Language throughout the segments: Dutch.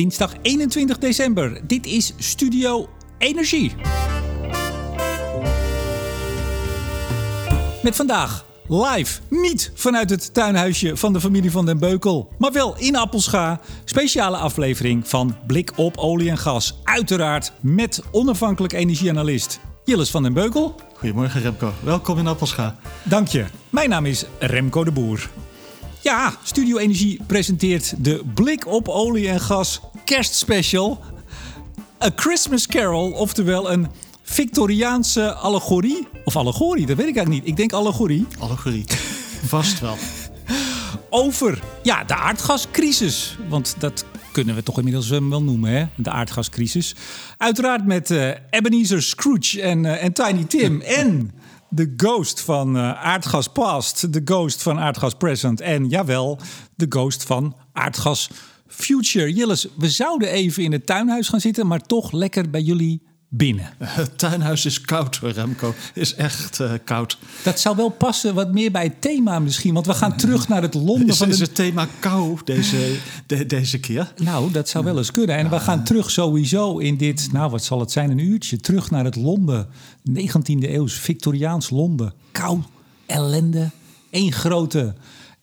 dinsdag 21 december. Dit is Studio Energie. Met vandaag live, niet vanuit het tuinhuisje van de familie van den Beukel, maar wel in Appelscha. Speciale aflevering van Blik op olie en gas. Uiteraard met onafhankelijk energieanalist Jilles van den Beukel. Goedemorgen Remco, welkom in Appelscha. Dank je. Mijn naam is Remco de Boer. Ja, Studio Energie presenteert de Blik op olie en gas kerstspecial. A Christmas Carol, oftewel een Victoriaanse allegorie. Of allegorie, dat weet ik eigenlijk niet. Ik denk allegorie. Allegorie, vast wel. Over ja, de aardgascrisis. Want dat kunnen we toch inmiddels eh, wel noemen, hè? de aardgascrisis. Uiteraard met eh, Ebenezer Scrooge en, eh, en Tiny Tim en de ghost van eh, aardgas past, de ghost van aardgas present en jawel, de ghost van aardgas future. Jilles, we zouden even in het tuinhuis gaan zitten, maar toch lekker bij jullie binnen. Het tuinhuis is koud Remco, is echt eh, koud. Dat zou wel passen wat meer bij het thema misschien, want we gaan terug naar het Londen Is, van de... is het thema kou deze, de- deze keer? Nou, dat zou wel eens kunnen. En we gaan terug sowieso in dit, nou wat zal het zijn, een uurtje. Terug naar het Londen, 19e eeuws, Victoriaans Londen. Kou, ellende, één grote,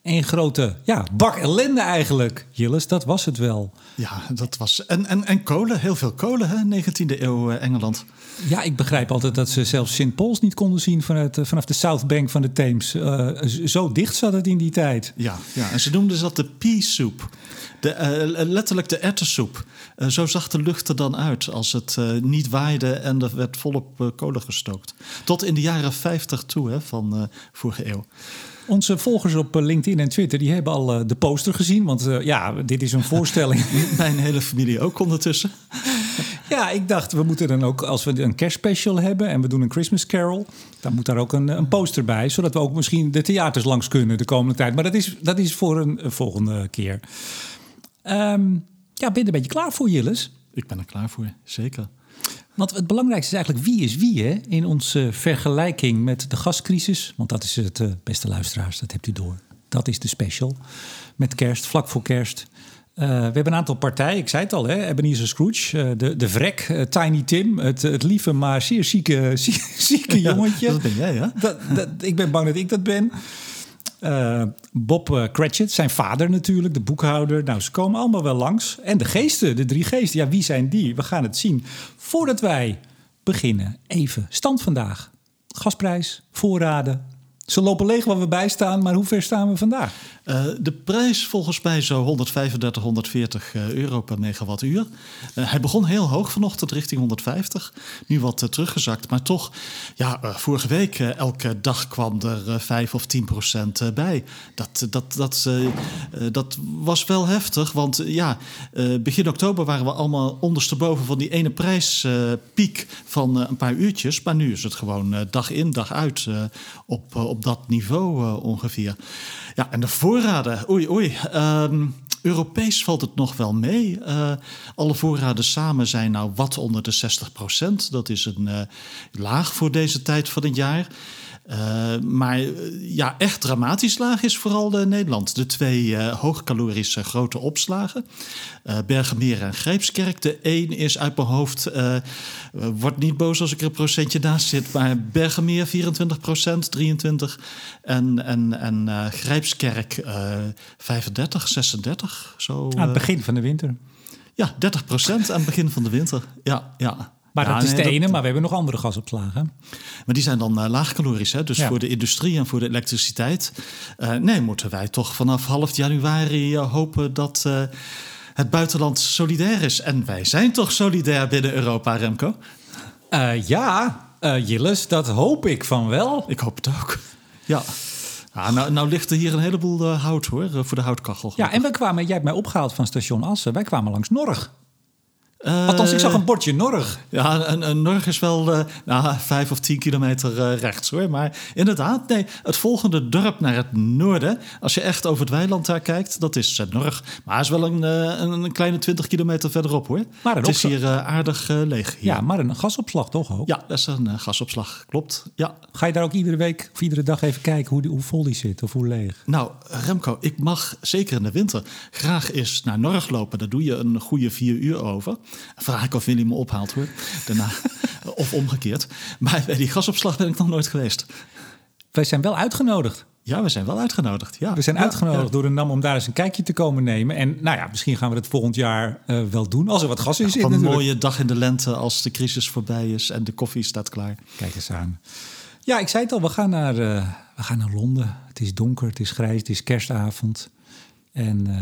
één grote, ja, bak ellende eigenlijk. Jilles, dat was het wel. Ja, dat was... En, en, en kolen, heel veel kolen hè, 19e eeuw eh, Engeland. Ja, ik begrijp altijd dat ze zelfs St. Pauls niet konden zien vanuit, eh, vanaf de South Bank van de Theems. Eh, zo dicht zat het in die tijd. Ja, ja, en ze noemden dat de pea soup. De, eh, letterlijk de erwtensoep. Eh, zo zag de lucht er dan uit als het niet waaide en er werd volop kolen gestookt. Tot in de jaren 50 toe hè, van vorige eeuw. Onze volgers op LinkedIn en Twitter die hebben al de poster gezien. Want ja, dit is een voorstelling. Mijn hele familie ook ondertussen. Ja, ik dacht, we moeten dan ook, als we een kerstspecial hebben en we doen een Christmas Carol, dan moet daar ook een, een poster bij, zodat we ook misschien de theaters langs kunnen de komende tijd. Maar dat is, dat is voor een, een volgende keer. Ehm, ja, ben je er een beetje klaar voor, Jilles? Ik ben er klaar voor, zeker. Want het belangrijkste is eigenlijk wie is wie hè? in onze vergelijking met de gascrisis. Want dat is het, eh, beste luisteraars, dat hebt u door. Dat is de special. Met kerst, vlak voor kerst. Eh, we hebben een aantal partijen, ik zei het al, hè? Ebenezer Scrooge, eh, de, de vrek, eh, Tiny Tim, het, het lieve maar zeer zieke, zieke, zieke Ja, jongetje. dat ben jij, hè? Dat, dat, ik ben bang dat ik dat ben. Bob Cratchit, zijn vader natuurlijk, de boekhouder. Nou, ze komen allemaal wel langs. En de geesten, de drie geesten. Ja, wie zijn die? We gaan het zien. Voordat wij beginnen, even stand vandaag. Gasprijs, voorraden. Ze lopen leeg waar we bij staan, maar hoe ver staan we vandaag? Eh, de prijs volgens mij zo 135, 140 eh, euro per megawattuur. Eh, hij begon heel hoog vanochtend richting 150. Nu wat eh, teruggezakt. Maar toch, ja, vorige week elke dag kwam er eh, 5 of 10 procent bij. Dat, dat, dat, dat was wel heftig. Want ja, begin oktober waren we allemaal ondersteboven van die ene prijspiek van een paar uurtjes. Maar nu is het gewoon dag in, dag uit op, op dat niveau ongeveer. Ja, en de voorraden, oei oei. Ehm, Europees valt het nog wel mee. Eh, alle voorraden samen zijn nou wat onder de 60% Dat is een eh, laag voor deze tijd van het jaar. Eh, maar eh, ja, echt dramatisch laag is vooral eh, Nederland. De twee eh, hoogcalorische grote opslagen. eh Bergenmeer en Grijpskerk. De één is uit mijn hoofd... wordt niet boos als ik er een procentje naast zit... maar Bergenmeer 24% 23 En, en, en Grijpskerk eh 35, 36. Zo, Aan het begin van de winter. ja, 30% aan het begin van de winter. Ja, ja. Maar Ja, dat is nee, de ene, maar we hebben nog andere gasopslagen. maar die zijn dan uh, laagcalorisch, hè? dus Ja. voor de industrie en voor de elektriciteit. Uh, nee, moeten wij toch vanaf half januari uh, hopen dat het buitenland solidair is. En wij zijn toch solidair binnen Europa, Remco? Ja, Jilles, dat hoop ik van wel. Ik hoop het ook. Ja. Nou, nou ligt er hier een heleboel hout hoor, voor de houtkachel. Ja, en we kwamen, jij hebt mij opgehaald van station Assen. Wij kwamen langs Norg. Althans, ik zag een bordje Norg. Ja, een, een Norg is wel uh, nou, vijf of tien kilometer uh, rechts hoor. Maar inderdaad, nee, het volgende dorp naar het noorden, als je echt over het weiland daar kijkt, dat is uh, Norg. Maar is wel een, een, een, kleine twintig kilometer verderop hoor. Maar het is hier aardig leeg. Hier. Ja, maar een gasopslag toch ook? Ja, dat is een gasopslag, klopt. Ja. Ga je daar ook iedere week of iedere dag even kijken hoe, die, hoe vol die zit of hoe leeg? Nou, Remco, ik mag zeker in de winter graag eens naar Norg lopen. Daar doe je een goede vier uur over. Vraag ik of Willy me ophaalt hoor. Daarna. of omgekeerd. Maar bij die gasopslag ben ik nog nooit geweest. Wij zijn wel uitgenodigd. Ja, we zijn wel uitgenodigd. Ja. We zijn uitgenodigd door de NAM om daar eens een kijkje te komen nemen. En nou ja, misschien gaan we het volgend jaar uh, wel doen. Als er wat gas in zit. een mooie dag in de lente als de crisis voorbij is en de koffie staat klaar. Kijk eens aan. Ja, ik zei het al, we gaan naar, uh, we gaan naar Londen. Het is donker, het is grijs, het is kerstavond. En uh,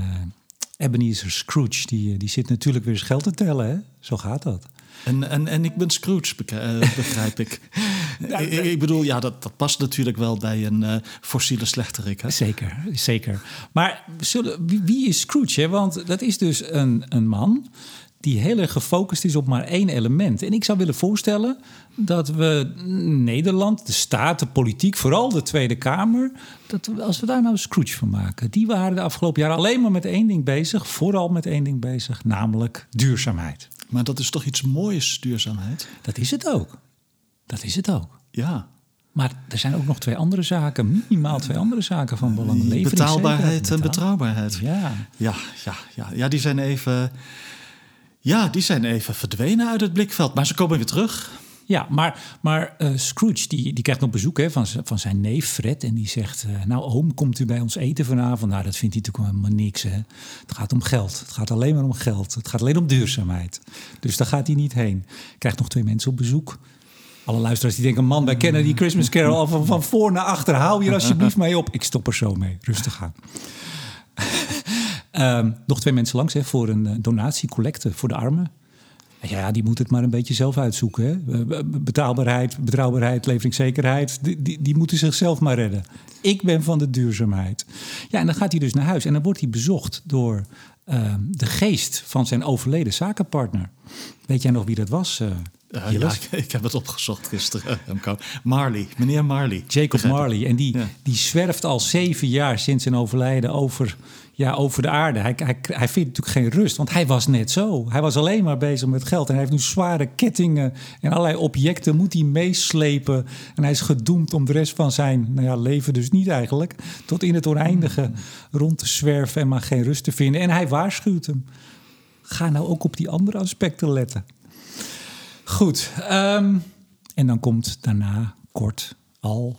Ebenezer Scrooge, die, die zit natuurlijk weer eens geld te tellen. Hè? Zo gaat dat. En, en, en ik ben Scrooge, begrijp ik. ik. ik. bedoel, ja, dat, dat past natuurlijk wel bij een uh, fossiele slechterik. Hè? Zeker, zeker. Maar zullen, wie, wie is Scrooge? Hè? Want dat is dus een, een man die heel erg gefocust is op maar één element. En ik zou willen voorstellen dat we Nederland, de staat, de politiek, vooral de Tweede Kamer, dat we, als we daar nou een Scrooge van maken, die waren de afgelopen jaren alleen maar met één ding bezig, vooral met één ding bezig, namelijk duurzaamheid. Maar dat is toch iets moois, duurzaamheid? Dat is het ook. Dat is het ook. Ja. Maar er zijn ook nog twee andere zaken, minimaal twee andere zaken van belang. Betaalbaarheid en betrouwbaarheid. Ja. Ja, ja, ja. ja, die zijn even ja, die zijn even verdwenen uit het blikveld, maar ze komen weer terug. Ja, maar, maar uh, Scrooge die, die krijgt nog bezoek hè, van, van zijn neef Fred. En die zegt, uh, nou oom, komt u bij ons eten vanavond? Nou, dat vindt hij natuurlijk helemaal niks. Hè. Het gaat om geld. Het gaat alleen maar om geld. Het gaat alleen om duurzaamheid. Dus daar gaat hij niet heen. Krijgt nog twee mensen op bezoek. Alle luisteraars die denken, man, wij kennen die Christmas Carol al van, van voor naar achter. Hou hier alsjeblieft mee op. Ik stop er zo mee. Rustig aan. Um, nog twee mensen langs hè, voor een uh, donatie, collecte voor de armen. Ja, die moet het maar een beetje zelf uitzoeken. Hè. Betaalbaarheid, betrouwbaarheid, leveringszekerheid, die, die, die, moeten zichzelf maar redden. Ik ben van de duurzaamheid. Ja, en dan gaat hij dus naar huis en dan wordt hij bezocht door uh, de geest van zijn overleden zakenpartner. Weet jij nog wie dat was? Uh, uh, ja, ik, ik, heb het opgezocht gisteren. Marley, meneer Marley. Jacob Marley. En die, ja. die zwerft al zeven jaar sinds zijn overlijden over ja, over de aarde. Hij, hij, hij vindt natuurlijk geen rust, want hij was net zo. Hij was alleen maar bezig met geld. En hij heeft nu zware kettingen en allerlei objecten moet hij meeslepen. En hij is gedoemd om de rest van zijn nou ja, leven dus niet eigenlijk... tot in het oneindige rond te zwerven en maar geen rust te vinden. En hij waarschuwt hem. Ga nou ook op die andere aspecten letten. Goed, um, en dan komt daarna kort al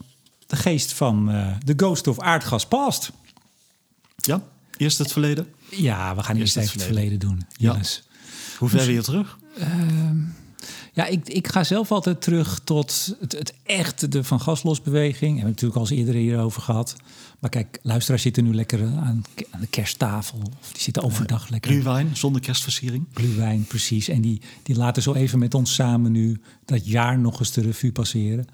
de geest van uh, The Ghost of Aardgas Past. Ja. Eerst het verleden? Ja, we gaan eerst, eerst even het verleden, doen. Ja. Hoe ver weer terug? Uh, ja, ik, ik ga zelf altijd terug tot het, het echte de Van Gaslosbeweging. Hebben we natuurlijk al eens eerder hierover gehad. Maar kijk, luisteraars zitten nu lekker aan, aan de kersttafel. Of die zitten overdag lekker. Glühwein, zonder kerstversiering. Glühwein, precies. En die, die laten zo even met ons samen nu dat jaar nog eens de revue passeren.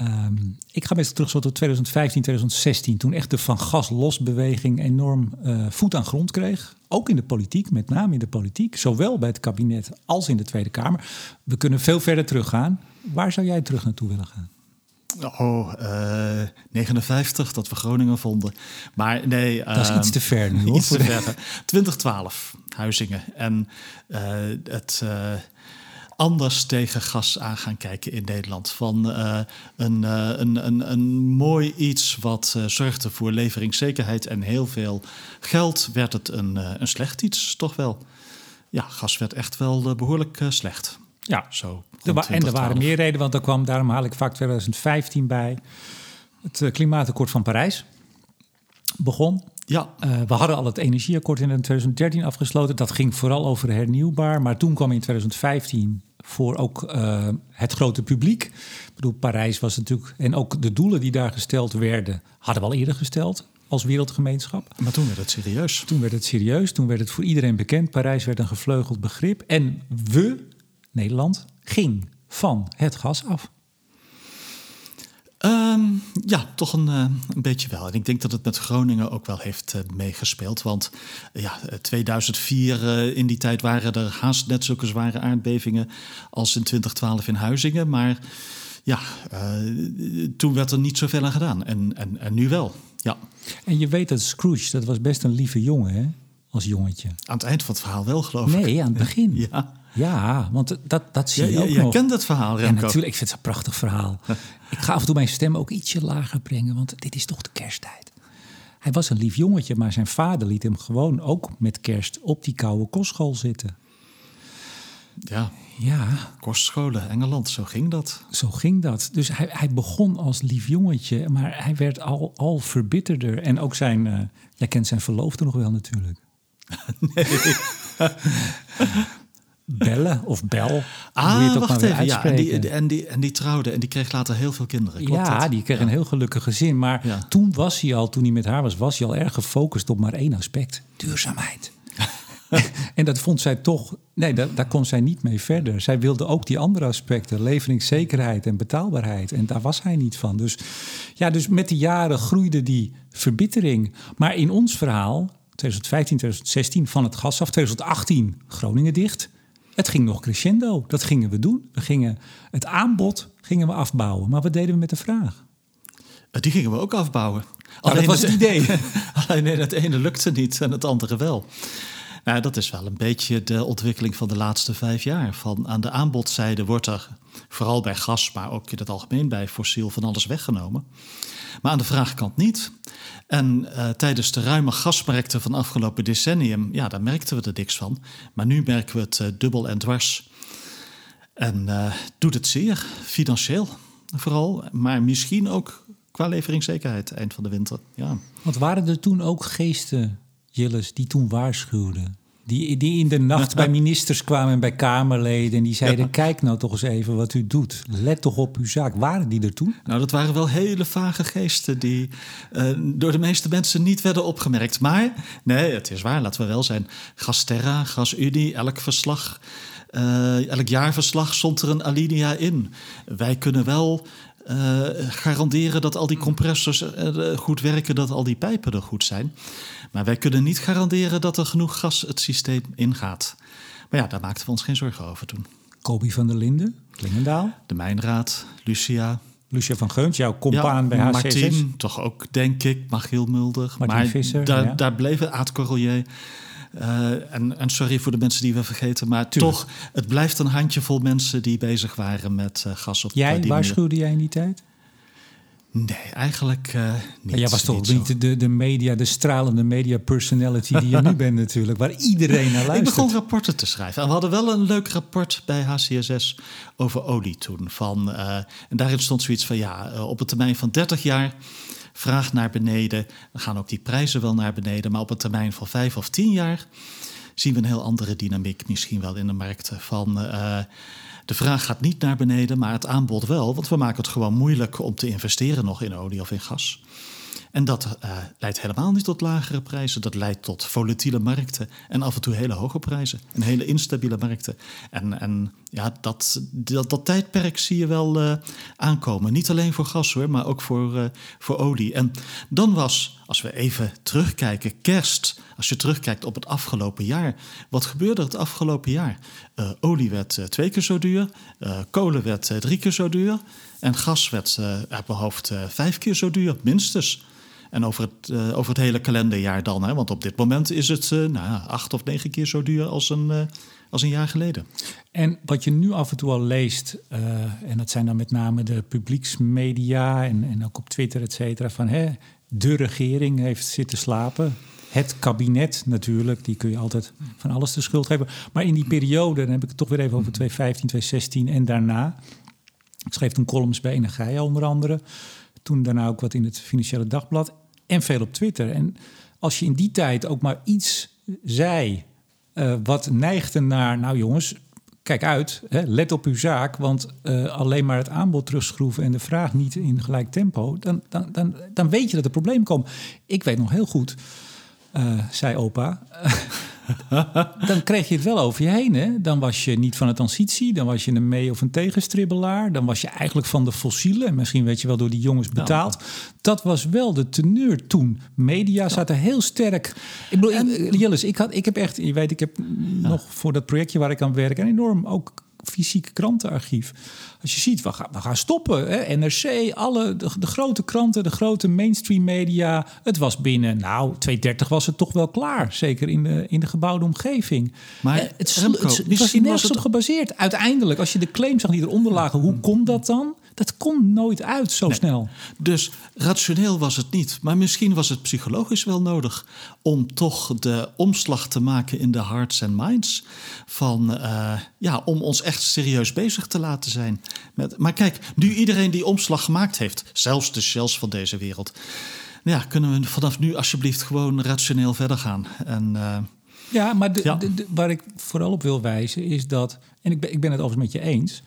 Um, ik ga meestal terug zo tot 2015, 2016, toen echt de van gas los beweging enorm uh, voet aan grond kreeg. Ook in de politiek, met name in de politiek, zowel bij het kabinet als in de Tweede Kamer. We kunnen veel verder teruggaan. Waar zou jij terug naartoe willen gaan? Oh, uh, 59, dat we Groningen vonden. Maar nee. Dat is iets ehm, te ver nu. Hoor. Iets te ver. 2012, Huizingen. En uh, het anders tegen gas aan gaan kijken in Nederland. Van uh, een, uh, een, een, een mooi iets wat uh, zorgde voor leveringszekerheid en heel veel geld, werd het een, een slecht iets, toch wel. Ja, gas werd echt wel behoorlijk slecht. Ja, zo. en er waren meer redenen, want er kwam, daarom haal ik vaak 2015 bij. Het klimaatakkoord van Parijs begon. Ja. we hadden al het energieakkoord in 2013 afgesloten. Dat ging vooral over hernieuwbaar. Maar toen kwam in 2015 voor ook uh, het grote publiek. Ik bedoel, Parijs was natuurlijk. En ook de doelen die daar gesteld werden, hadden we al eerder gesteld als wereldgemeenschap. Maar toen werd het serieus. Toen werd het serieus. Toen werd het voor iedereen bekend. Parijs werd een gevleugeld begrip. En we, Nederland, ging van het gas af. Ehm, ja, toch een, eh, een beetje wel. En ik denk dat het met Groningen ook wel heeft uh, meegespeeld. Want ja, 2004, in die tijd waren er haast net zulke zware aardbevingen als in 2012 in Huizingen. Maar ja, toen werd er niet zoveel aan gedaan. En, en, en nu wel, ja. En je weet dat Scrooge, dat was best een lieve jongen, hè? Als jongetje. Aan het eind van het verhaal wel, geloof ik. Nee, aan het begin. Ja. Ja, want dat, dat zie je ook je nog. kent het verhaal, Remco. Ja, natuurlijk. Ik vind het een prachtig verhaal. ik ga af en toe mijn stem ook ietsje lager brengen, want dit is toch de kersttijd. Hij was een lief jongetje, maar zijn vader liet hem gewoon ook met kerst op die koude kostschool zitten. Ja, ja. kostscholen, Engeland, zo ging dat. Zo ging dat. Dus hij, hij begon als lief jongetje, maar hij werd al, al verbitterder. En ook zijn, uh, jij kent zijn verloofde nog wel natuurlijk. nee. Bellen of Bel. Ah, je wacht even. Ja, en, die, en, die, en die trouwde en die kreeg later heel veel kinderen. Klopt ja, die kreeg een heel gelukkig gezin. Maar toen was hij al, toen hij met haar was, was hij al erg gefocust op maar één aspect: duurzaamheid. en dat vond zij toch, nee, daar, daar, kon zij niet mee verder. Zij wilde ook die andere aspecten, leveringszekerheid en betaalbaarheid. En daar was hij niet van. Dus ja, dus met de jaren groeide die verbittering. Maar in ons verhaal, 2015, 2016, van het gas af, 2018 Groningen dicht. Het ging nog crescendo. Dat gingen we doen. We gingen het aanbod gingen we afbouwen. Maar wat deden we met de vraag? Eh, die gingen we ook afbouwen. Nou, Alleen dat was het idee. Alleen het ene lukte niet en het andere wel. Nou, dat is wel een beetje de ontwikkeling van de laatste vijf jaar. Van aan de aanbodzijde wordt er, vooral bij gas, maar ook in het algemeen bij fossiel, van alles weggenomen. Maar aan de vraagkant niet. En uh, tijdens de ruime gasmarkten van afgelopen decennium, ja, daar merkten we er niks van. Maar nu merken we het uh, dubbel en dwars. En uh, doet het zeer, financieel vooral, maar misschien ook qua leveringszekerheid eind van de winter. Ja. Want waren er toen ook geesten, Jilles, die toen waarschuwden? Die, die in de nacht bij ministers kwamen en bij Kamerleden. En die zeiden: Kijk nou toch eens even wat u doet. Let toch op uw zaak. Waren die er toen? Nou, dat waren wel hele vage geesten die uh, door de meeste mensen niet werden opgemerkt. Maar nee, het is waar, laten we wel zijn. Gasterra, GasUnie, elk verslag. Uh, elk jaarverslag stond er een alinea in. Wij kunnen wel uh, garanderen dat al die compressors uh, goed werken, dat al die pijpen er goed zijn. Maar wij kunnen niet garanderen dat er genoeg gas het systeem ingaat. Maar ja, daar maakten we ons geen zorgen over toen. Kobi van der Linden, Klingendaal. De Mijnraad, Lucia. Lucia van Geuns, jouw compaan bij HCSS. Martin, toch ook, denk ik. Magiel Mulder. Martin maar Visser, daar, ja. daar bleven Aad Correlier. Uh, en, en, sorry voor de mensen die we vergeten, maar Tuurlijk. toch, het blijft een handjevol mensen die bezig waren met uh, gas op Jij, waarschuwde jij in die tijd? Nee, eigenlijk uh, niet. Jij was toch niet de, de media, de stralende media personality die je nu bent natuurlijk, waar iedereen naar luistert. Ik begon rapporten te schrijven. En we hadden wel een leuk rapport bij HCSS over olie toen. Van, uh, en daarin stond zoiets van, ja, uh, op een termijn van 30 jaar vraag naar beneden. Dan gaan ook die prijzen wel naar beneden. Maar op een termijn van 5 of 10 jaar zien we een heel andere dynamiek misschien wel in de markten. Van de vraag gaat niet naar beneden, maar het aanbod wel. Want we maken het gewoon moeilijk om te investeren nog in olie of in gas. En dat uh, leidt helemaal niet tot lagere prijzen. Dat leidt tot volatiele markten en af en toe hele hoge prijzen. En hele instabiele markten. En, en ja, dat, dat, tijdperk zie je wel uh, aankomen. Niet alleen voor gas hoor, maar ook voor, uh, voor olie. En dan was, als we even terugkijken, kerst. Als je terugkijkt op het afgelopen jaar. Wat gebeurde het afgelopen jaar? olie werd twee keer zo duur. kolen werd drie keer zo duur. En gas werd uit mijn hoofd vijf keer zo duur, minstens. En over het, uh, over het hele kalenderjaar dan. Hè? Want op dit moment is het uh, nou, acht of negen keer zo duur als een, uh, als een jaar geleden. En wat je nu af en toe al leest, en dat zijn dan met name de publieksmedia en, en ook op Twitter, et cetera, van hè, de regering heeft zitten slapen. Het kabinet natuurlijk, die kun je altijd van alles de schuld geven. Maar in die periode, dan heb ik het toch weer even over 2015, 2016 en daarna. Ik schreef toen columns bij Energia onder andere. Toen daarna ook wat in het Financiële Dagblad en veel op Twitter. En als je in die tijd ook maar iets zei uh, wat neigde naar, nou jongens, kijk uit, hè, let op uw zaak, want uh, alleen maar het aanbod terugschroeven en de vraag niet in gelijk tempo, dan, dan, dan, dan weet je dat er problemen komen. Ik weet nog heel goed, uh, zei opa, dan kreeg je het wel over je heen. Hè? Dan was je niet van de transitie, dan was je een mee- of een tegenstribbelaar. Dan was je eigenlijk van de fossielen. En misschien weet je wel door die jongens betaald. Dat was wel de teneur toen. Media zaten heel sterk. Ik bedoel, en, Jillis, ik, had, ik heb echt, je weet, ik heb nog voor dat projectje waar ik aan werk, een enorm ook fysiek krantenarchief. Als je ziet, we gaan, we gaan stoppen. Hè? NRC, alle, de, de, grote kranten, de grote mainstream media. Het was binnen, nou, 230 was het toch wel klaar. Zeker in de, in de gebouwde omgeving. Maar het, het, Remco, het, het was nergens het... op gebaseerd. Uiteindelijk, als je de claims zag die eronder lagen, hoe komt dat dan? Dat komt nooit uit zo snel. Dus rationeel was het niet. Maar misschien was het psychologisch wel nodig om toch de omslag te maken in de hearts and minds. Van, uh, ja, om ons echt serieus bezig te laten zijn. Met, maar kijk, nu iedereen die omslag gemaakt heeft, zelfs de shells van deze wereld. Ja, kunnen we vanaf nu alsjeblieft gewoon rationeel verder gaan. En, uh, ja, maar de, ja. De, de, waar ik vooral op wil wijzen is dat, en ik ben, ik ben het overigens met je eens.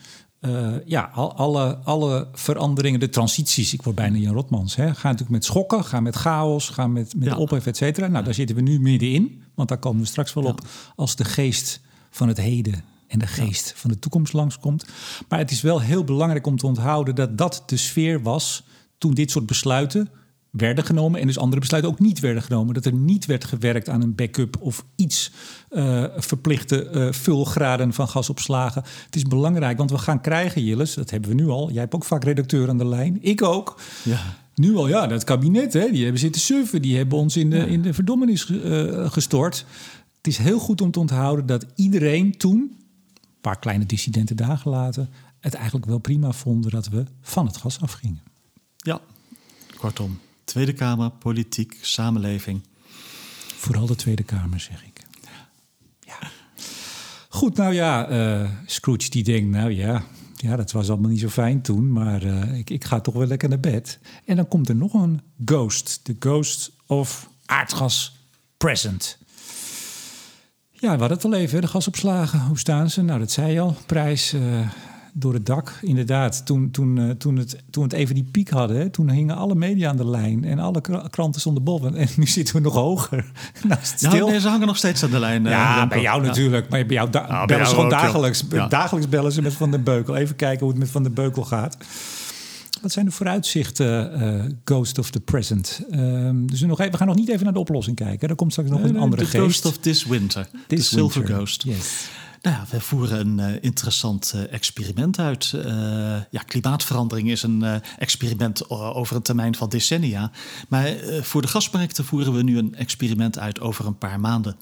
Uh, ja, al, alle, alle veranderingen, de transities, ik word bijna Jan Rotmans, hè, gaan natuurlijk met schokken, gaan met chaos, gaan met, met ja. ophef, et cetera. Nou, daar zitten we nu middenin, want daar komen we straks wel ja. op, als de geest van het heden en de geest ja. van de toekomst langskomt. Maar het is wel heel belangrijk om te onthouden dat dat de sfeer was toen dit soort besluiten werden genomen en dus andere besluiten ook niet werden genomen. Dat er niet werd gewerkt aan een backup of iets uh, verplichte uh, vulgraden van gasopslagen. Het is belangrijk, want we gaan krijgen, Jilles, dat hebben we nu al. Jij hebt ook vaak redacteur aan de lijn, ik ook. Ja. Nu al, ja, dat kabinet, hè, die hebben zitten surfen, die hebben ons in de, ja. in de verdommenis uh, gestort. Het is heel goed om te onthouden dat iedereen toen, een paar kleine dissidenten daar gelaten, het eigenlijk wel prima vonden dat we van het gas afgingen. Ja, kortom, Tweede Kamer, politiek, samenleving. Vooral de Tweede Kamer, zeg ik. Ja. Goed, nou ja, uh, Scrooge die denkt, nou ja, ja, dat was allemaal niet zo fijn toen, maar uh, ik, ik ga toch wel lekker naar bed. En dan komt er nog een ghost, de ghost of aardgas present. Ja, we hadden het al even, de gasopslagen. Hoe staan ze? Nou, dat zei je al. Prijs uh, door het dak. Inderdaad, toen, toen, uh, toen, het, toen het even die piek hadden, hè, toen hingen alle media aan de lijn en alle kranten stonden boven. En nu zitten we nog hoger. nou, stil. Ja, ze hangen nog steeds aan de lijn. Ja, uh, bij jou ja. natuurlijk. Maar bij jou, da nou, bellen ze gewoon dagelijks. Ja. Dagelijks bellen ze met Van der Beukel. Even kijken hoe het met Van der Beukel gaat. Wat zijn de vooruitzichten, uh, Ghost of the Present? Um, dus we, nog even, we gaan nog niet even naar de oplossing kijken. Er komt straks nog nee, een andere the geest. Ghost of this winter. This the Silver winter. Ghost. Yes. Nou ja, we voeren een uh, interessant uh, experiment uit. Uh, ja, klimaatverandering is een experiment over een termijn van decennia. Maar voor de gasmarkten voeren we nu een experiment uit over een paar maanden.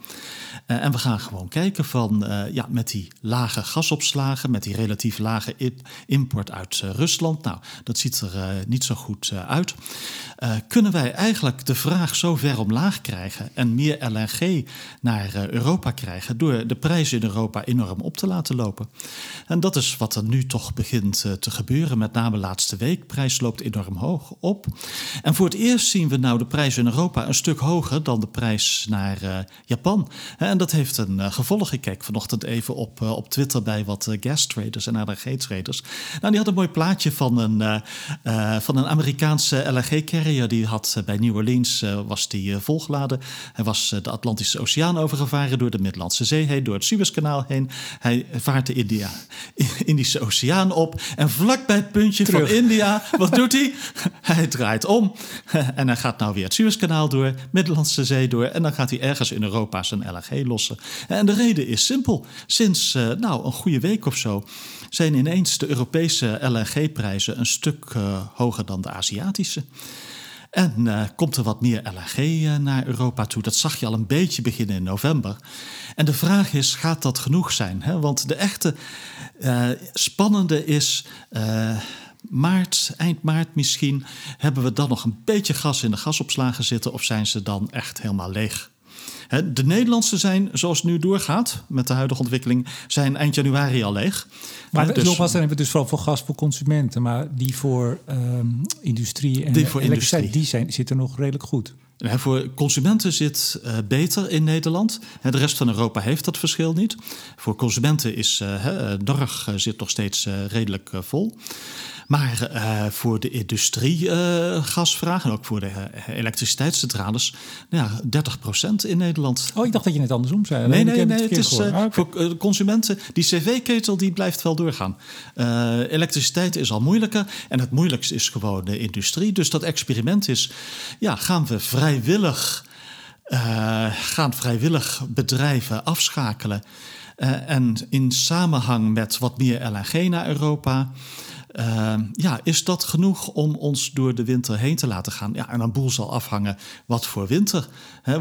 en we gaan gewoon kijken van, ja, met die lage gasopslagen, met die relatief lage import uit Rusland. Nou, dat ziet er niet zo goed uit. kunnen wij eigenlijk de vraag zo ver omlaag krijgen en meer LNG naar Europa krijgen door de prijzen in Europa enorm op te laten lopen. En dat is wat er nu toch begint uh, te gebeuren, met name laatste week. Prijs loopt enorm hoog op. En voor het eerst zien we nou de prijs in Europa een stuk hoger dan de prijs naar uh, Japan. En dat heeft een uh, gevolg. Ik kijk vanochtend even op, op Twitter bij wat gas traders en LNG traders. Nou, die had een mooi plaatje van een, van een Amerikaanse LNG carrier. Die had bij New Orleans was die volgeladen. Hij was de Atlantische Oceaan overgevaren door de Middellandse Zee heen, door het Suezkanaal heen. Hij vaart de India, Indische Oceaan op. En vlak bij het puntje Terug. van India, wat doet hij? Hij draait om. En hij gaat nou weer het Suezkanaal door, Middellandse Zee door. En dan gaat hij ergens in Europa zijn LNG lossen. En de reden is simpel. Sinds uh, nou, een goede week of zo zijn ineens de Europese LNG-prijzen een stuk uh, hoger dan de Aziatische. En uh, komt er wat meer LNG uh, naar Europa toe. Dat zag je al een beetje beginnen in november. En de vraag is, gaat dat genoeg zijn? Hè? Want de echte uh, spannende is maart, eind maart misschien, hebben we dan nog een beetje gas in de gasopslagen zitten of zijn ze dan echt helemaal leeg? De Nederlandse zijn, zoals het nu doorgaat met de huidige ontwikkeling, zijn eind januari al leeg. Maar dus, nogmaals, dan hebben we dus vooral voor gas voor consumenten, maar die voor um, industrie en die voor elektriciteit, die zijn, zitten nog redelijk goed. En voor consumenten zit uh, beter in Nederland. De rest van Europa heeft dat verschil niet. Voor consumenten is uh, Norg zit nog steeds redelijk vol. Maar voor de industriegasvraag en ook voor de elektriciteitscentrales, nou ja, 30% in Nederland. Oh, ik dacht dat je het andersom zei. Nee, nee, nee. Het, het is ah, okay. voor consumenten, die cv-ketel die blijft wel doorgaan. elektriciteit is al moeilijker en het moeilijkste is gewoon de industrie. Dus dat experiment is, ja, gaan we vrijwillig, gaan vrijwillig bedrijven afschakelen en in samenhang met wat meer LNG naar Europa. Uh, ja, is dat genoeg om ons door de winter heen te laten gaan? Ja, en een boel zal afhangen wat voor winter.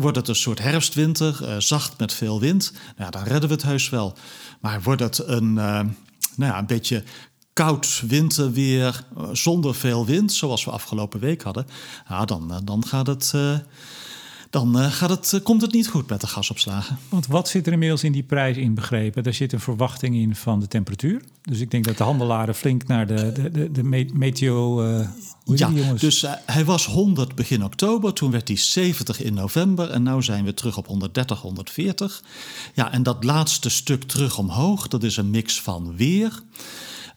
wordt het een soort herfstwinter, zacht met veel wind? Nou dan redden we het huis wel. Maar wordt het een, nou ja, een beetje koud winterweer zonder veel wind, zoals we afgelopen week hadden? Ja, dan, dan gaat het dan uh, gaat het, komt het niet goed met de gasopslagen. Want wat zit er inmiddels in die prijs inbegrepen? Daar zit een verwachting in van de temperatuur. Dus ik denk dat de handelaren flink naar de, de, de, de meteo... Uh, ja, dus hij was 100 begin oktober. Toen werd hij 70 in november. En nu zijn we terug op 130, 140. Ja, en dat laatste stuk terug omhoog, dat is een mix van weer...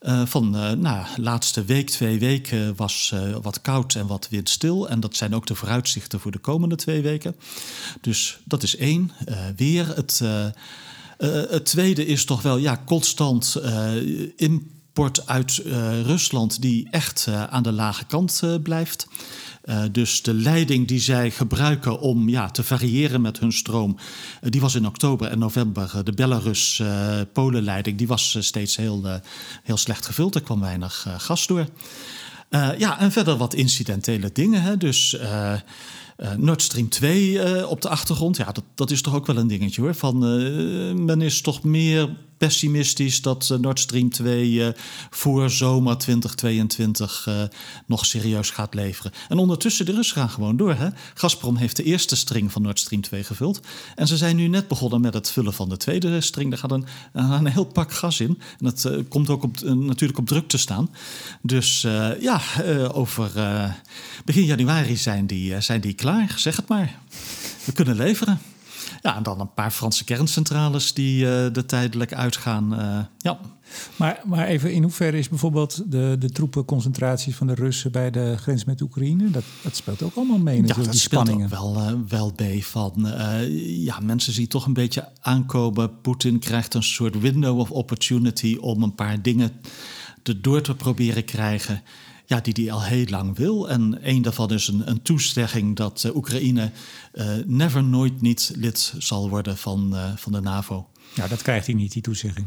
Uh, van uh, nou, laatste week, twee weken was uh, wat koud en wat windstil. En dat zijn ook de vooruitzichten voor de komende twee weken. Dus dat is één. weer het, het tweede is toch wel ja, constant import uit Rusland die echt aan de lage kant blijft. Uh, dus de leiding die zij gebruiken om ja, te variëren met hun stroom, uh, die was in oktober en november uh, de Belarus-Polenleiding, die was steeds heel, heel slecht gevuld. Er kwam weinig gas door. ja, en verder wat incidentele dingen. Hè? Dus Nord Stream 2 op de achtergrond, ja, dat, dat is toch ook wel een dingetje hoor. Van, men is toch meer pessimistisch dat eh, Nord Stream 2 eh, voor zomer 2022 eh, nog serieus gaat leveren. En ondertussen, de Russen gaan gewoon door. Hè? Gazprom heeft de eerste string van Nord Stream 2 gevuld. En ze zijn nu net begonnen met het vullen van de tweede string. Daar gaat een, een heel pak gas in. En dat komt ook op, natuurlijk op druk te staan. Dus ja, over begin januari zijn die, zijn die klaar. Zeg het maar. We kunnen leveren. Ja, en dan een paar Franse kerncentrales die uh, er tijdelijk uitgaan. Uh, ja. Maar, maar even, in hoeverre is bijvoorbeeld de, de troepenconcentraties van de Russen bij de grens met Oekraïne? Dat, dat speelt ook allemaal mee. Ja, dat die spanningen. speelt ook wel, uh, wel mee van. ja, mensen zien toch een beetje aankomen. Poetin krijgt een soort window of opportunity om een paar dingen erdoor te proberen krijgen ja, die hij al heel lang wil. En een daarvan is een, een toezegging dat uh, Oekraïne uh, never nooit niet lid zal worden van, uh, van de NAVO. Ja, dat krijgt hij niet, die toezegging.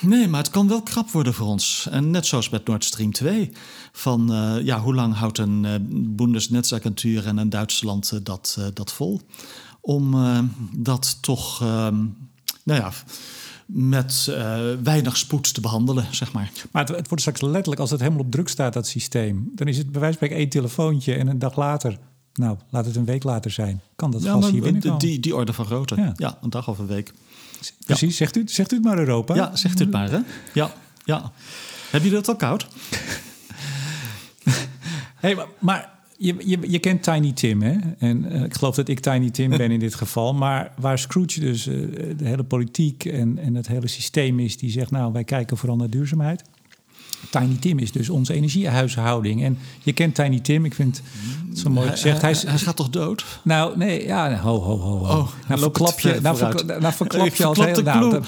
Nee, maar het kan wel krap worden voor ons. En net zoals met Nord Stream 2. Van ja, hoe lang houdt een uh, Bundesnetzagentuur en een Duitsland dat, dat vol? Om dat toch, ehm, nou ja met uh, weinig spoed te behandelen, zeg maar. Maar het, het, wordt straks letterlijk, als het helemaal op druk staat, dat systeem... dan is het bij wijze van één telefoontje en een dag later... nou, laat het een week later zijn. Kan dat ja, gas hier binnenkomen? Die, die orde van grootte, ja. ja. een dag of een week. Precies, zegt, u, zegt u het maar Europa. Ja, zegt u het maar, hè? Ja, ja. Heb je dat al koud? hey, maar, maar je, je, je, kent Tiny Tim, hè? En uh, ik geloof dat ik Tiny Tim ben in dit geval. Maar waar Scrooge dus uh, de hele politiek en, en het hele systeem is... die zegt, nou, wij kijken vooral naar duurzaamheid. Tiny Tim is dus onze energiehuishouding. En je kent Tiny Tim, ik vind het zo mooi gezegd. Hij, hij, hij, gaat toch dood? Nou, nee, ja, ho, ho, ho. ho. Oh, nou, verklap je, nou, verklap, nou verklap je als heel... Nou,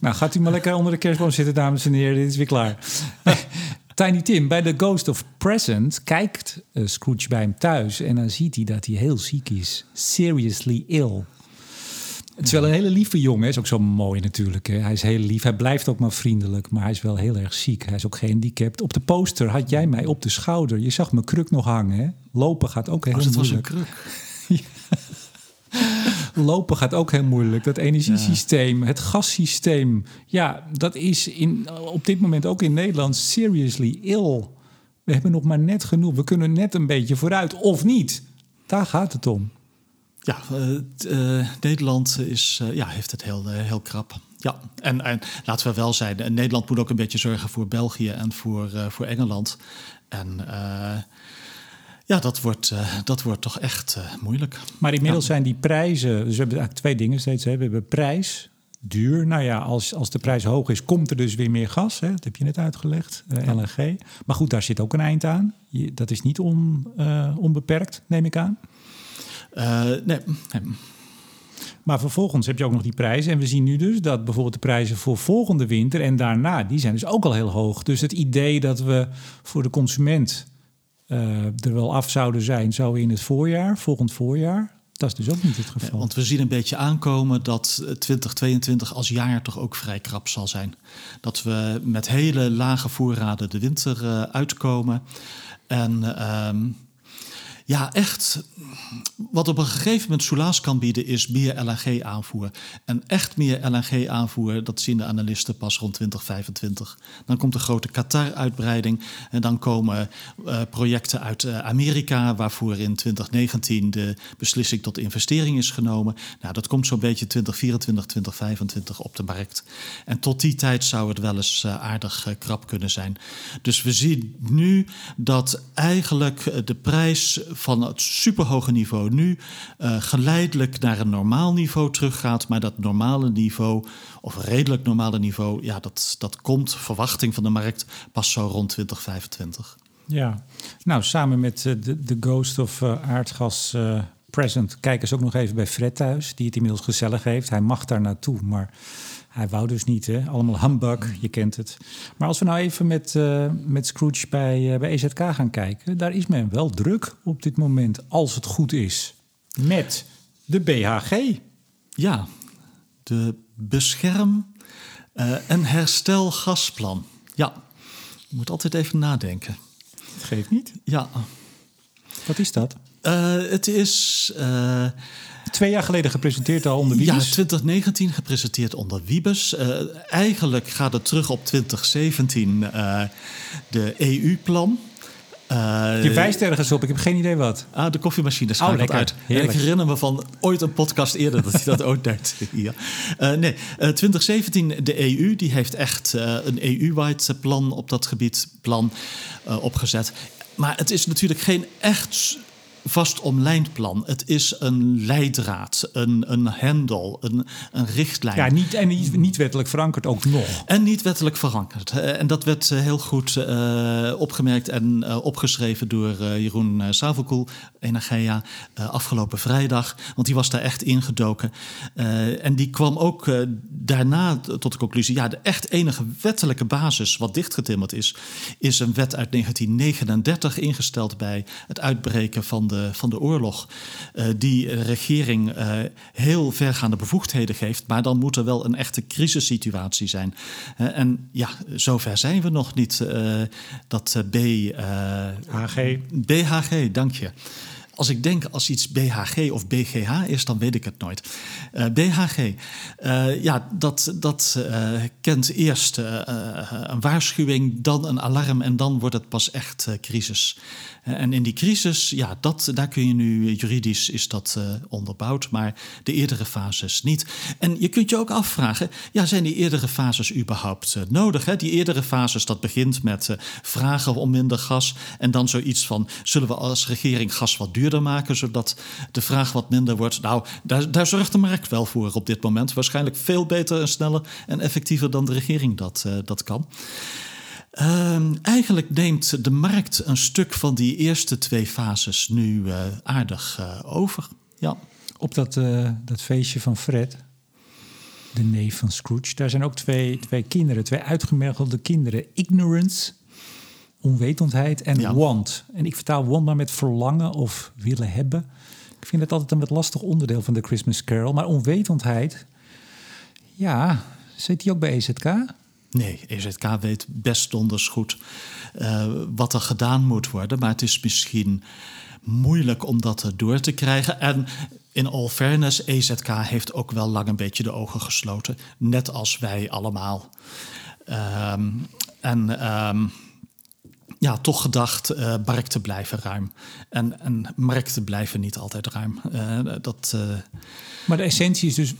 nou, gaat u maar lekker onder de kerstboom zitten, dames en heren. Dit is weer klaar. Tiny Tim, bij The Ghost of Present kijkt uh, Scrooge bij hem thuis en dan ziet hij dat hij heel ziek is. Seriously ill. Het is wel een hele lieve jongen, is ook zo mooi natuurlijk. Hè? Hij is heel lief, hij blijft ook maar vriendelijk, maar hij is wel heel erg ziek. Hij is ook gehandicapt. Op de poster had jij mij op de schouder. Je zag mijn kruk nog hangen. Hè? Lopen gaat ook heel oh, moeilijk. was een kruk. Lopen gaat ook heel moeilijk. Dat energiesysteem, het gassysteem. Ja, dat is in, op dit moment ook in Nederland seriously ill. We hebben nog maar net genoeg. We kunnen net een beetje vooruit of niet. Daar gaat het om. Ja, uh, Nederland is, uh, ja, heeft het heel, heel krap. Ja, en, en laten we wel zijn, Nederland moet ook een beetje zorgen voor België en voor, voor Engeland. En Ja, dat wordt, uh, dat wordt toch echt uh, moeilijk. Maar inmiddels zijn die prijzen, dus we hebben eigenlijk twee dingen steeds. Hè. We hebben prijs, duur. Nou ja, als, als de prijs hoog is, komt er dus weer meer gas. Hè? Dat heb je net uitgelegd, uh, LNG. Maar goed, daar zit ook een eind aan. Je, dat is niet on, onbeperkt, neem ik aan. nee. nee. Maar vervolgens heb je ook nog die prijzen. En we zien nu dus dat bijvoorbeeld de prijzen voor volgende winter en daarna, die zijn dus ook al heel hoog. Dus het idee dat we voor de consument er wel af zouden zijn, zo in het voorjaar, volgend voorjaar. Dat is dus ook niet het geval. Ja, want we zien een beetje aankomen dat 2022 als jaar toch ook vrij krap zal zijn. Dat we met hele lage voorraden de winter uh, uitkomen. En uh, ja, echt. Wat op een gegeven moment Soelaas kan bieden, is meer LNG-aanvoer. En echt meer LNG-aanvoer, dat zien de analisten pas rond 2025. Dan komt de grote Qatar-uitbreiding. En dan komen uh, projecten uit uh, Amerika, waarvoor in 2019 de beslissing tot investering is genomen. Nou, dat komt zo'n beetje 2024, 2025 op de markt. En tot die tijd zou het wel eens uh, aardig krap kunnen zijn. Dus we zien nu dat eigenlijk de prijs van het superhoge niveau nu uh, geleidelijk naar een normaal niveau teruggaat. Maar dat normale niveau, of redelijk normale niveau, ja, dat, dat komt, verwachting van de markt, pas zo rond 2025. Ja, nou samen met uh, de, de Ghost of uh, Aardgas Present ze ook nog even bij Fred thuis, die het inmiddels gezellig heeft. Hij mag daar naartoe, maar hij wou dus niet, hè? allemaal humbug, je kent het. Maar als we nou even met, uh, met Scrooge bij, uh, bij EZK gaan kijken, daar is men wel druk op dit moment, als het goed is, met de BHG. Ja, de bescherm- uh, en herstelgasplan. Ja, je moet altijd even nadenken. Het geeft niet. Ja. Wat is dat? Het is twee jaar geleden gepresenteerd al onder Wiebes? Ja, 2019 gepresenteerd onder Wiebes. Uh, eigenlijk gaat het terug op 2017, uh, de EU-plan. Uh, je wijst ergens op, ik heb geen idee wat. Ah, de koffiemachine schuift oh, uit. ik herinner me van ooit een podcast eerder dat hij dat ook deed. Ja. Uh, nee, uh, 2017, de EU, die heeft echt een EU-wide plan op dat gebied plan opgezet. Maar het is natuurlijk geen echt vast omlijnd plan. Het is een leidraad, een, een hendel, een, een richtlijn. Ja, niet, en niet, niet wettelijk verankerd ook nog. En niet wettelijk verankerd. En dat werd eh, heel goed uh, opgemerkt en uh, opgeschreven door Jeroen Savelkoel, Energia, afgelopen vrijdag. Want die was daar echt ingedoken. en die kwam ook daarna tot de conclusie... ja, de echt enige wettelijke basis wat dichtgetimmerd is... is een wet uit 1939 ingesteld bij het uitbreken van de van de oorlog, uh, die regering uh, heel vergaande bevoegdheden geeft. Maar dan moet er wel een echte crisissituatie zijn. Uh, en ja, zover zijn we nog niet. dat B. HG. BHG, dank je. Als ik denk als iets BHG of BGH is, dan weet ik het nooit. Uh, BHG, uh, ja, dat, dat uh, kent eerst een waarschuwing, dan een alarm en dan wordt het pas echt crisis. en in die crisis, ja, dat, daar kun je nu juridisch is dat onderbouwd, maar de eerdere fases niet. En je kunt je ook afvragen, ja, zijn die eerdere fases überhaupt nodig? Hè? Die eerdere fases, dat begint met vragen om minder gas en dan zoiets van, zullen we als regering gas wat duurder maken, zodat de vraag wat minder wordt. Nou, daar, daar zorgt de markt wel voor op dit moment. Waarschijnlijk veel beter en sneller en effectiever dan de regering dat, uh, dat kan. Uh, eigenlijk neemt de markt een stuk van die eerste twee fases nu uh, aardig uh, over. Ja. Op dat, dat feestje van Fred, de neef van Scrooge, daar zijn ook twee, twee kinderen, twee uitgemergelde kinderen. Ignorance onwetendheid en ja. want. En ik vertaal want maar met verlangen of willen hebben. Ik vind het altijd een wat lastig onderdeel van de Christmas Carol. Maar onwetendheid, ja, zit die ook bij EZK? Nee, EZK weet best donders goed uh, wat er gedaan moet worden. Maar het is misschien moeilijk om dat door te krijgen. En in all fairness, EZK heeft ook wel lang een beetje de ogen gesloten. Net als wij allemaal. Um, en... Um, ja, toch gedacht, uh, markten blijven ruim. En, en markten blijven niet altijd ruim. Uh, dat, uh... Maar de essentie is dus,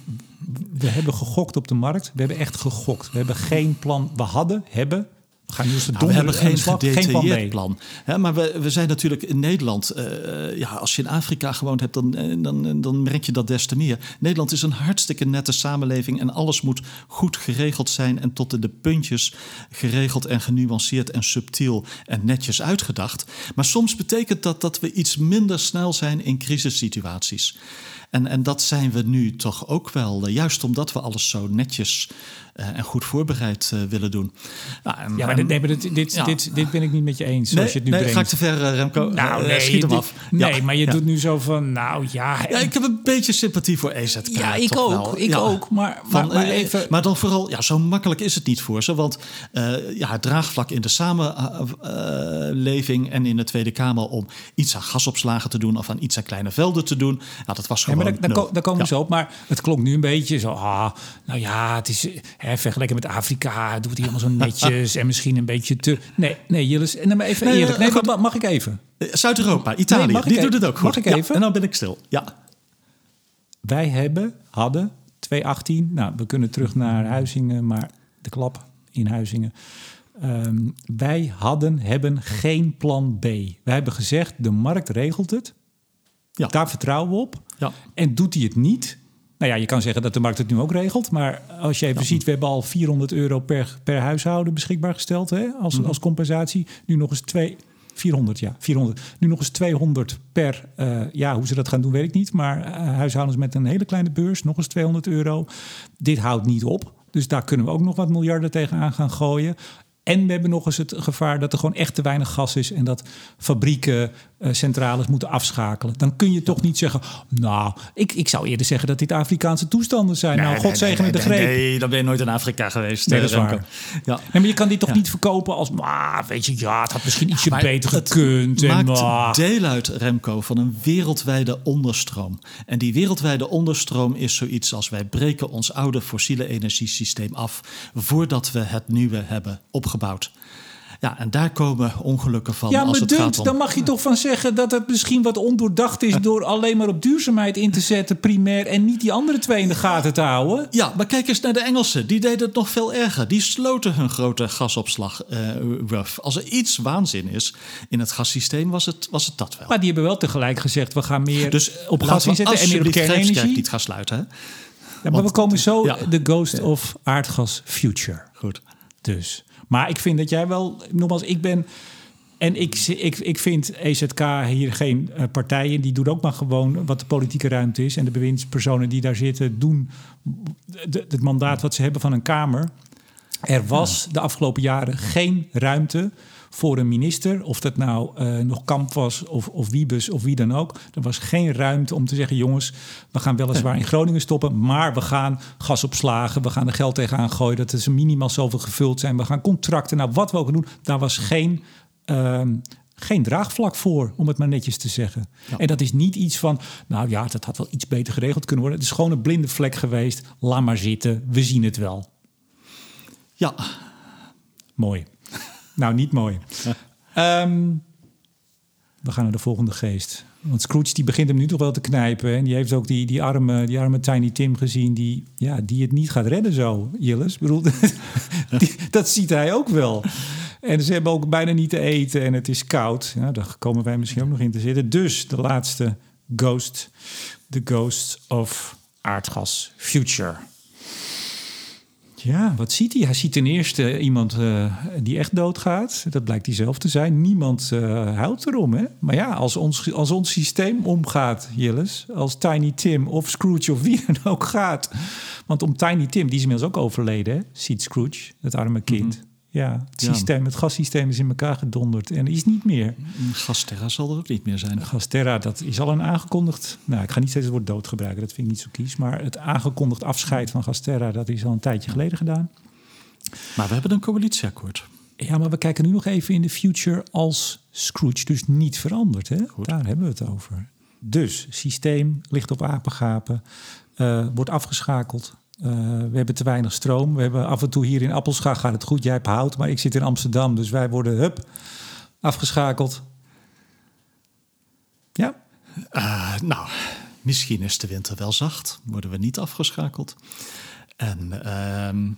we hebben gegokt op de markt. We hebben echt gegokt. We hebben geen plan. We hadden, hebben We gaan Nou, we hebben geen. Geen plan B. plan. Maar we, we zijn natuurlijk in Nederland. eh, ja, als je in Afrika gewoond hebt, dan, eh, dan, dan merk je dat des te meer. Nederland is een hartstikke nette samenleving. En alles moet goed geregeld zijn. En tot in de puntjes geregeld en genuanceerd en subtiel en netjes uitgedacht. Maar soms betekent dat dat we iets minder snel zijn in crisissituaties. En, en dat zijn we nu toch ook wel. eh, juist omdat we alles zo netjes eh, en goed voorbereid eh, willen doen. Nou, en- Ja, maar dit, nee, maar dit, dit, Ja. dit, dit ben ik niet met je eens, zoals Nee, je het nu nee, brengt. ga ik te ver, Remco? nou, nee, schiet hem af. Nee, maar je ja. doet nu zo van, nou ja... Ja, ik heb een beetje sympathie voor EZK. Ja, ik ook. wel. Ik ook. Maar, Van, maar, maar even... maar dan vooral, ja, zo makkelijk is het niet voor ze. Want ja, het draagvlak in de samenleving en in de Tweede Kamer om iets aan gasopslagen te doen of aan iets aan kleine velden te doen. Ja, dat was gewoon. Maar daar, daar, nul. ko- daar komen Ja. we zo op. Maar het klonk nu een beetje zo. Ah, nou ja, het is hè, vergeleken met Afrika. Doet hij allemaal zo netjes en misschien een beetje te. Nee, nee, Jillis. En dan maar even Nee, eerlijk. Nee, maar mag ik even? Eh, Zuid-Europa, Italië, die even? doet het ook goed. Mag ik Ja, even? en dan ben ik stil. Ja. Wij hebben, hadden 2018. Nou, we kunnen terug naar Huizingen, maar de klap in Huizingen. Ehm, wij hadden, hebben geen plan B. Wij hebben gezegd, de markt regelt het. Ja. Daar vertrouwen we op. Ja. En doet hij het niet? Nou ja, je kan zeggen dat de markt het nu ook regelt. Maar als je even ziet, we hebben al 400 euro per, per huishouden beschikbaar gesteld hè, als, Mhm. als compensatie. Nu nog eens twee, 400, ja, 400. Nu nog eens 200 per, eh, ja, hoe ze dat gaan doen weet ik niet. Maar eh, huishoudens met een hele kleine beurs, nog eens 200 euro. Dit houdt niet op. Dus daar kunnen we ook nog wat miljarden tegenaan gaan gooien. En we hebben nog eens het gevaar dat er gewoon echt te weinig gas is en dat fabrieken, eh, centrales moeten afschakelen. Dan kun je toch niet zeggen, nou, ik, ik zou eerder zeggen dat dit Afrikaanse toestanden zijn. nou, God zegene de greep. Nee, nee, dan ben je nooit in Afrika geweest. Nee, eh, dat is Remco. waar. Ja. Nee, maar je kan dit toch niet verkopen als, maar weet je, ja, het had misschien ietsje beter het gekund. En, maakt maar. deel uit, Remco, van een wereldwijde onderstroom. En die wereldwijde onderstroom is zoiets als wij breken ons oude fossiele energiesysteem af voordat we het nieuwe hebben opgebouwd. Ja, en daar komen ongelukken van Ja, als maar het dunkt, gaat om... dan mag je toch van zeggen dat het misschien wat ondoordacht is door alleen maar op duurzaamheid in te zetten, primair, en niet die andere twee in de gaten te houden. Ja, maar kijk eens naar de Engelsen. Die deden het nog veel erger. Die sloten hun grote gasopslag eh rough. Als er iets waanzin is in het gassysteem, was het, was het dat wel. Maar die hebben wel tegelijk gezegd, we gaan meer Dus op laten gas inzetten en meer op kernenergie. niet gaan sluiten. Hè? Ja, maar we komen zo ja. de ghost of aardgas future. Goed. Dus. Maar ik vind dat jij wel, nogmaals, ik ben. En ik, ik, ik vind EZK hier geen eh, partij in. Die doet ook maar gewoon wat de politieke ruimte is. En de bewindspersonen die daar zitten doen het mandaat wat ze hebben van een Kamer. Er was de afgelopen jaren geen ruimte voor een minister, of dat nou eh, nog Kamp was of, of Wiebes of wie dan ook. Er was geen ruimte om te zeggen, jongens, we gaan weliswaar in Groningen stoppen, maar we gaan gasopslagen, we gaan er geld tegenaan gooien, dat er minimaal zoveel gevuld zijn, we gaan contracten, nou wat we ook doen. Daar was geen, ehm, geen draagvlak voor, om het maar netjes te zeggen. En dat is niet iets van, nou ja, dat had wel iets beter geregeld kunnen worden. Het is gewoon een blinde vlek geweest. Laat maar zitten, we zien het wel. Ja, Mooi. Nou, niet mooi. Ehm, we gaan naar de volgende geest. Want Scrooge die begint hem nu toch wel te knijpen. En die heeft ook die, die, arme, die arme Tiny Tim gezien... Die, ja, die het niet gaat redden zo, Jillis. Ik bedoel, die- dat ziet hij ook wel. En ze hebben ook bijna niet te eten en het is koud. Ja, daar komen wij misschien ook nog in te zitten. Dus de laatste ghost. The Ghost of Aardgas Future. Ja, wat ziet hij? Hij ziet ten eerste iemand eh, die echt doodgaat. Dat blijkt hij zelf te zijn. Niemand eh huilt erom, hè? Maar ja, als ons, als ons systeem omgaat, Jillis... als Tiny Tim of Scrooge of wie dan ook gaat... want om Tiny Tim, die is inmiddels ook overleden, hè? ziet Scrooge, het arme kind... Ja, het, Ja. systeem, het gassysteem is in elkaar gedonderd en is niet meer. Gasterra zal er ook niet meer zijn. Gasterra, dat is al een aangekondigd... Nou, ik ga niet steeds het woord dood gebruiken, dat vind ik niet zo kies. Maar het aangekondigd afscheid van Gasterra, dat is al een tijdje geleden gedaan. Maar we hebben een coalitieakkoord. Ja, maar we kijken nu nog even in de future als Scrooge dus niet verandert. Hè? Daar hebben we het over. Dus, systeem ligt op apengapen, eh, wordt afgeschakeld. Eh, we hebben te weinig stroom. We hebben af en toe hier in Appelscha gaat het goed. Jij hebt hout, maar ik zit in Amsterdam. Dus wij worden, hup, afgeschakeld. Ja, Eh, nou, misschien is de winter wel zacht. Worden we niet afgeschakeld. En ehm,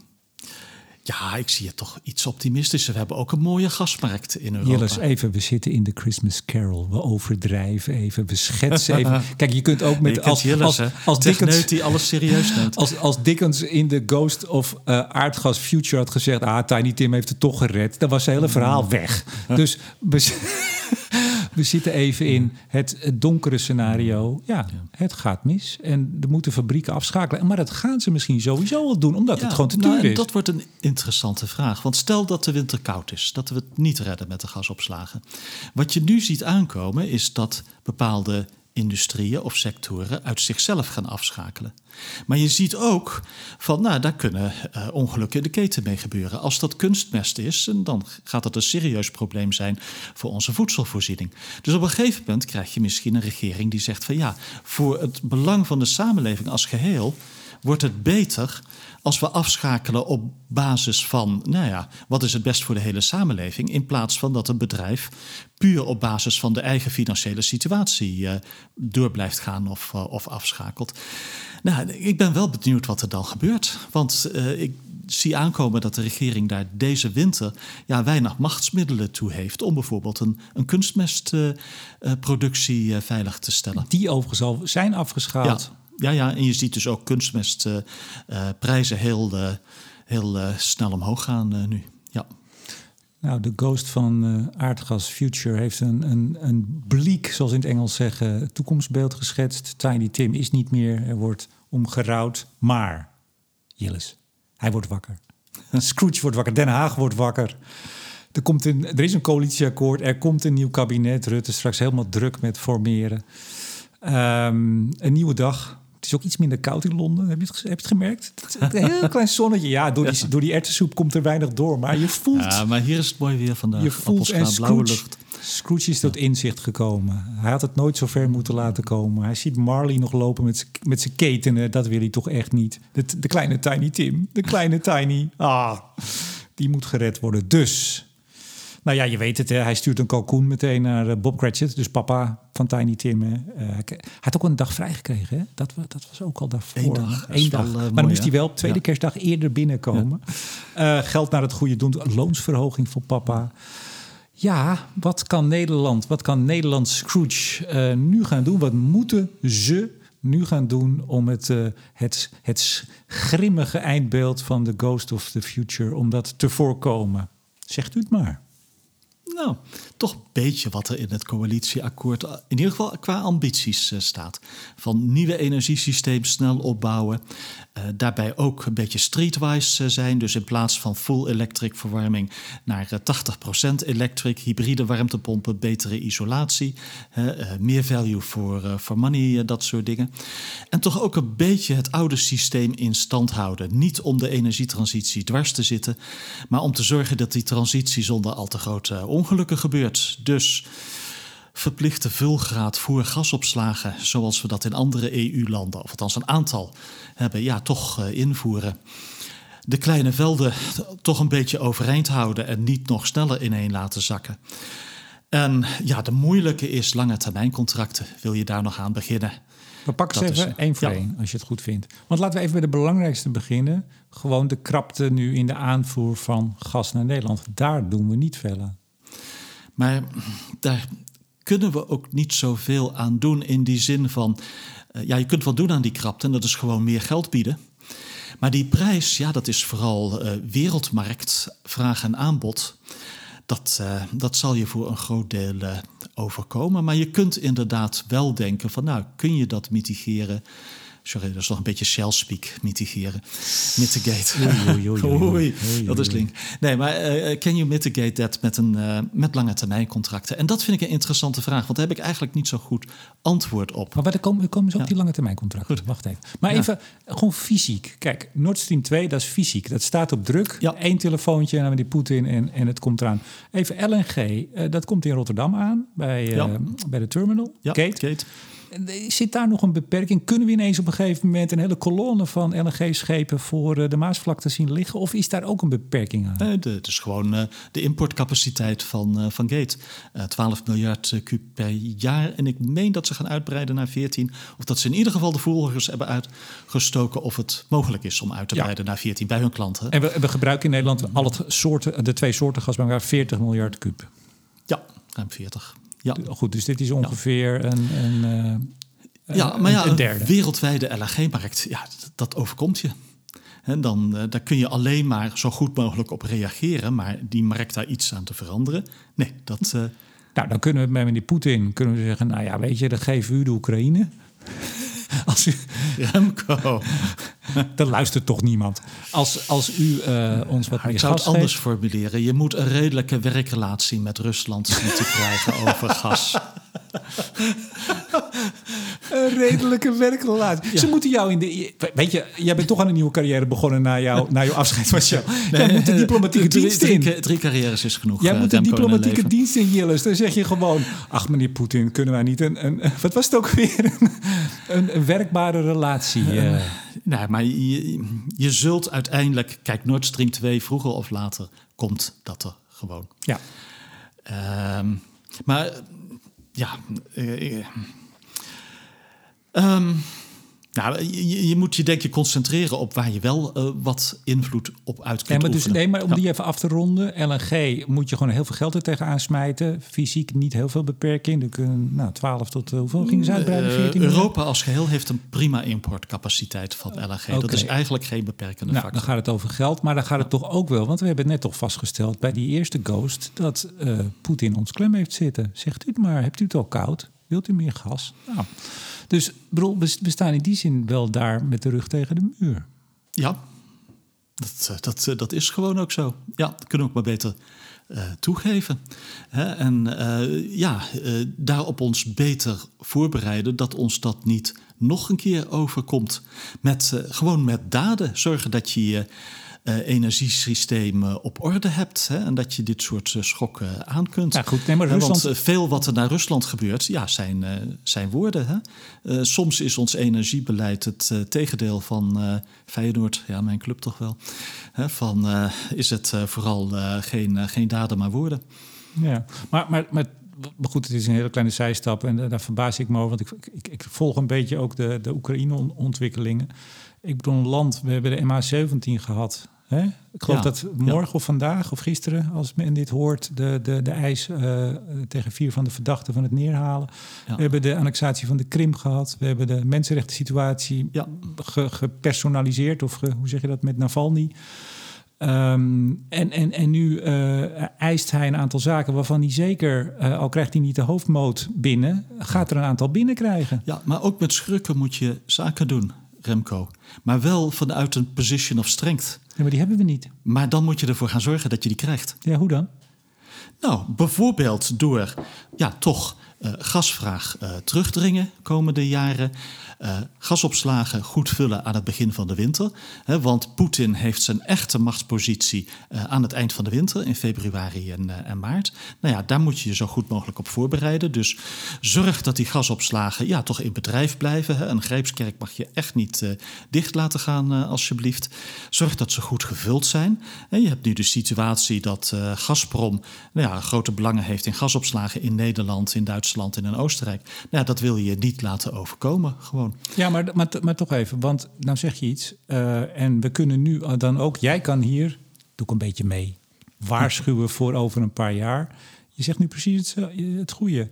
Ja, ik zie het toch iets optimistischer. We hebben ook een mooie gasmarkt in Europa. Jilles, even, we zitten in de Christmas Carol. We overdrijven even, we schetsen even. Kijk, je kunt ook met... als, Jilles, als, als, Dickens... die alles serieus neemt. Als, als Dickens in The Ghost of uh, Aardgas Future had gezegd... ah, Tiny Tim heeft het toch gered. Dan was het hele verhaal weg. Dus... we zitten even in het, donkere scenario. Ja, het gaat mis. En er moeten fabrieken afschakelen. Maar dat gaan ze misschien sowieso wel doen, omdat het gewoon te duur nou, is. Dat wordt een interessante vraag. Want stel dat de winter koud is, dat we het niet redden met de gasopslagen. Wat je nu ziet aankomen is dat bepaalde industrieën of sectoren uit zichzelf gaan afschakelen. Maar je ziet ook van, nou, daar kunnen uh, ongelukken in de keten mee gebeuren. Als dat kunstmest is, dan gaat dat een serieus probleem zijn voor onze voedselvoorziening. Dus op een gegeven moment krijg je misschien een regering die zegt van, ja, voor het belang van de samenleving als geheel wordt het beter als we afschakelen op basis van, nou ja, wat is het best voor de hele samenleving, in plaats van dat een bedrijf puur op basis van de eigen financiële situatie uh, door blijft gaan of, uh, of afschakelt. Nou, ik ben wel benieuwd wat er dan gebeurt, want uh, ik zie aankomen dat de regering daar deze winter ja, weinig machtsmiddelen toe heeft om bijvoorbeeld een, een kunstmestproductie veilig te stellen. Die overigens al zijn afgeschaald. Ja. Ja, ja, en je ziet dus ook kunstmestprijzen heel, uh, heel uh, snel omhoog gaan nu. Ja. Nou, de ghost van Aardgas Future heeft een, een, een bleek, zoals in het Engels zeggen, toekomstbeeld geschetst. Tiny Tim is niet meer, er wordt omgerouwd. Maar, Jilles, hij wordt wakker. Scrooge wordt wakker, Den Haag wordt wakker. Er, komt een, er is een coalitieakkoord, er komt een nieuw kabinet. Rutte straks helemaal druk met formeren. Um, een nieuwe dag, is ook iets minder koud in Londen. Heb je het, heb je het gemerkt? Een heel klein zonnetje. Ja, door die, door die ertessoep komt er weinig door. Maar je voelt... Ja, maar hier is het mooi weer vandaag. Je voelt en blauwe lucht. Scrooge is tot inzicht gekomen. Hij had het nooit zo ver moeten laten komen. Hij ziet Marley nog lopen met zijn ketenen. Dat wil hij toch echt niet. De, de kleine Tiny Tim. De kleine Tiny. Ah, die moet gered worden. Dus nou ja, je weet het, hè? hij stuurt een kalkoen meteen naar eh, Bob Cratchit, dus papa van Tiny Tim. Uh, hij had ook een dag vrijgekregen, hè? Dat, dat was ook al daarvoor. Eén dag. Eén dag. maar dan moest hij wel op tweede kerstdag eerder binnenkomen. geld naar het goede doen, loonsverhoging voor papa. Ja, wat kan Nederland, wat kan Nederland Scrooge nu gaan doen? Wat moeten ze nu gaan doen om het, het, het grimmige eindbeeld van The Ghost of the Future, om dat te voorkomen? Zegt u het maar. Nou, toch een beetje wat er in het coalitieakkoord, in ieder geval qua ambities uh, staat. Van nieuwe energiesysteem snel opbouwen. Uh, daarbij ook een beetje streetwise uh, zijn. Dus in plaats van full electric verwarming naar 80% electric, hybride warmtepompen, betere isolatie. meer value voor, for money, dat soort dingen. En toch ook een beetje het oude systeem in stand houden. Niet om de energietransitie dwars te zitten, maar om te zorgen dat die transitie zonder al te grote ongelukken gebeurt. Dus verplichte vulgraad voor gasopslagen, zoals we dat in andere EU-landen, of althans een aantal hebben, ja, toch uh, invoeren. De kleine velden toch een beetje overeind houden en niet nog sneller ineen laten zakken. En ja, de moeilijke is lange termijn contracten. Wil je daar nog aan beginnen? We pakken ze even één voor één, als je het goed vindt. Want laten we even bij de belangrijkste beginnen. Gewoon de krapte nu in de aanvoer van gas naar Nederland. Daar doen we niet veel aan. Maar daar kunnen we ook niet zoveel aan doen in die zin van... Uh, ja, je kunt wat doen aan die krapte en dat is gewoon meer geld bieden. Maar die prijs, ja, dat is vooral uh, wereldmarkt, vraag en aanbod. Dat, uh, dat zal je voor een groot deel overkomen. Maar je kunt inderdaad wel denken van, nou, kun je dat mitigeren Sorry, dat is nog een beetje shell-speak, mitigeren. Mitigate. Oei, oei, oei, dat is link. Nee, maar uh, can you mitigate that met, een, uh, met lange termijn contracten? En dat vind ik een interessante vraag, want daar heb ik eigenlijk niet zo goed antwoord op. Maar waar komen, komen ze op die lange termijn contracten? Goed. Wacht even. Maar even, gewoon fysiek. Kijk, Nord Stream 2, dat is fysiek. Dat staat op druk. Ja. Eén telefoontje naar die Poetin en, en het komt eraan. Even LNG, uh, dat komt in Rotterdam aan, bij, bij de terminal. Ja, Kate. Kate. Zit daar nog een beperking? Kunnen we ineens op een gegeven moment een hele kolonne van LNG-schepen voor eh, de Maasvlakte zien liggen? Of is daar ook een beperking aan? Nee, de, het is gewoon uh, de importcapaciteit van, uh, van Gate. 12 miljard kub per jaar. En ik meen dat ze gaan uitbreiden naar 14. Of dat ze in ieder geval de voergers hebben uitgestoken of het mogelijk is om uit te breiden naar 14 bij hun klanten. En we, we gebruiken in Nederland al het soorten, de twee soorten gas bij elkaar 40 miljard kub. Ja, ruim 40. Ja. Goed, dus dit is ongeveer ja. een, een, uh, ja, maar ja, een, een wereldwijde LNG-markt, ja, dat overkomt je. En dan uh, daar kun je alleen maar zo goed mogelijk op reageren, maar die markt daar iets aan te veranderen, nee, dat. Uh... Nou, dan kunnen we met meneer Poetin kunnen we zeggen, nou ja, weet je, dan geven u de Oekraïne. Als u, Remco. Dan luistert toch niemand. Als, als u uh, ons wat meer Ik zou het anders geeft. formuleren. Je moet een redelijke werkrelatie met Rusland zien te krijgen over gas. een redelijke werkrelatie. Ja. Ze moeten jou in de. Weet je, jij bent toch aan een nieuwe carrière begonnen na, jou, na jouw afscheid van jou. Nee, jij moet de diplomatieke drie, dienst in. Drie, drie, carrières is genoeg. Jij uh, moet de diplomatieke dienst in, Jillis. Dan zeg je gewoon: Ach, meneer Poetin, kunnen wij niet een. een wat was het ook weer? Een, een werkbare relatie. Uh. Nee, maar je, je zult uiteindelijk, kijk, Nord Stream 2, vroeger of later komt dat er gewoon. Ja. Um, maar ja. Uh, um, nou, je, je, moet je denk je concentreren op waar je wel uh, wat invloed op uit kunt ja, maar dus, Nee, maar om ja. die even af te ronden. LNG moet je gewoon heel veel geld er tegenaan smijten. Fysiek niet heel veel beperking. Er kunnen nou, 12 tot uh, hoeveel gingen ze uitbreiden? 14 uh, Europa als geheel heeft een prima importcapaciteit van LNG. Okay. Dat is eigenlijk geen beperkende nou, factor. Dan gaat het over geld, maar dan gaat het toch ook wel. Want we hebben net toch vastgesteld bij die eerste Ghost... dat Poetin ons klem heeft zitten. Zegt u het maar, hebt u het al koud? Wilt u meer gas? Nou... Dus bedoel, we, staan in die zin wel daar met de rug tegen de muur. Ja, dat, dat, dat is gewoon ook zo. Ja, dat kunnen we ook maar beter uh, toegeven. Hè? En ja, uh, daarop ons beter voorbereiden dat ons dat niet nog een keer overkomt. Met, gewoon met daden zorgen dat je je uh, energiesysteem uh, op orde hebt. Hè, en dat je dit soort uh, schokken aan kunt. Ja, goed. Nee, maar Rusland... Want veel wat er naar Rusland gebeurt, ja, zijn, zijn woorden. Hè? soms is ons energiebeleid het tegendeel van Feyenoord, ja, mijn club toch wel. Hè, van is het vooral geen, geen daden, maar woorden. Ja, maar, maar, maar maar goed, het is een hele kleine zijstap en daar verbaas ik me over. Want ik, ik, ik volg een beetje ook de, de Oekraïne-ontwikkelingen. Ik bedoel, een land, we hebben de MH17 gehad. Hè? Ik geloof ja, dat morgen of vandaag of gisteren, als men dit hoort, de, de, de eis uh, tegen vier van de verdachten van het neerhalen. We hebben de annexatie van de Krim gehad. We hebben de mensenrechten situatie ge, gepersonaliseerd, of ge, hoe zeg je dat, met Navalny. Um, en, en, en nu uh, eist hij een aantal zaken waarvan hij zeker, uh, al krijgt hij niet de hoofdmoot binnen, gaat er een aantal binnenkrijgen. Ja, maar ook met schrukken moet je zaken doen. Remco. Maar wel vanuit een position of strength. Ja, maar die hebben we niet. Maar dan moet je ervoor gaan zorgen dat je die krijgt. Ja, hoe dan? Nou, bijvoorbeeld door ja, toch gasvraag uh, terugdringen komende jaren. Uh, gasopslagen goed vullen aan het begin van de winter. Hè, want Poetin heeft zijn echte machtspositie aan het eind van de winter, in februari en, en, maart. Nou ja, daar moet je je zo goed mogelijk op voorbereiden. Dus zorg dat die gasopslagen ja, toch in bedrijf blijven. Hè. Een Grijpskerk mag je echt niet dicht laten gaan, alsjeblieft. Zorg dat ze goed gevuld zijn. En je hebt nu de situatie dat Gazprom nou ja, grote belangen heeft in gasopslagen in Nederland, in Duitsland en in Oostenrijk. Nou dat wil je niet laten overkomen, gewoon. Ja, maar, maar, maar toch even, want nou zeg je iets. Uh, en we kunnen nu dan ook, jij kan hier, doe ik een beetje mee, waarschuwen voor over een paar jaar. Je zegt nu precies het, het goede.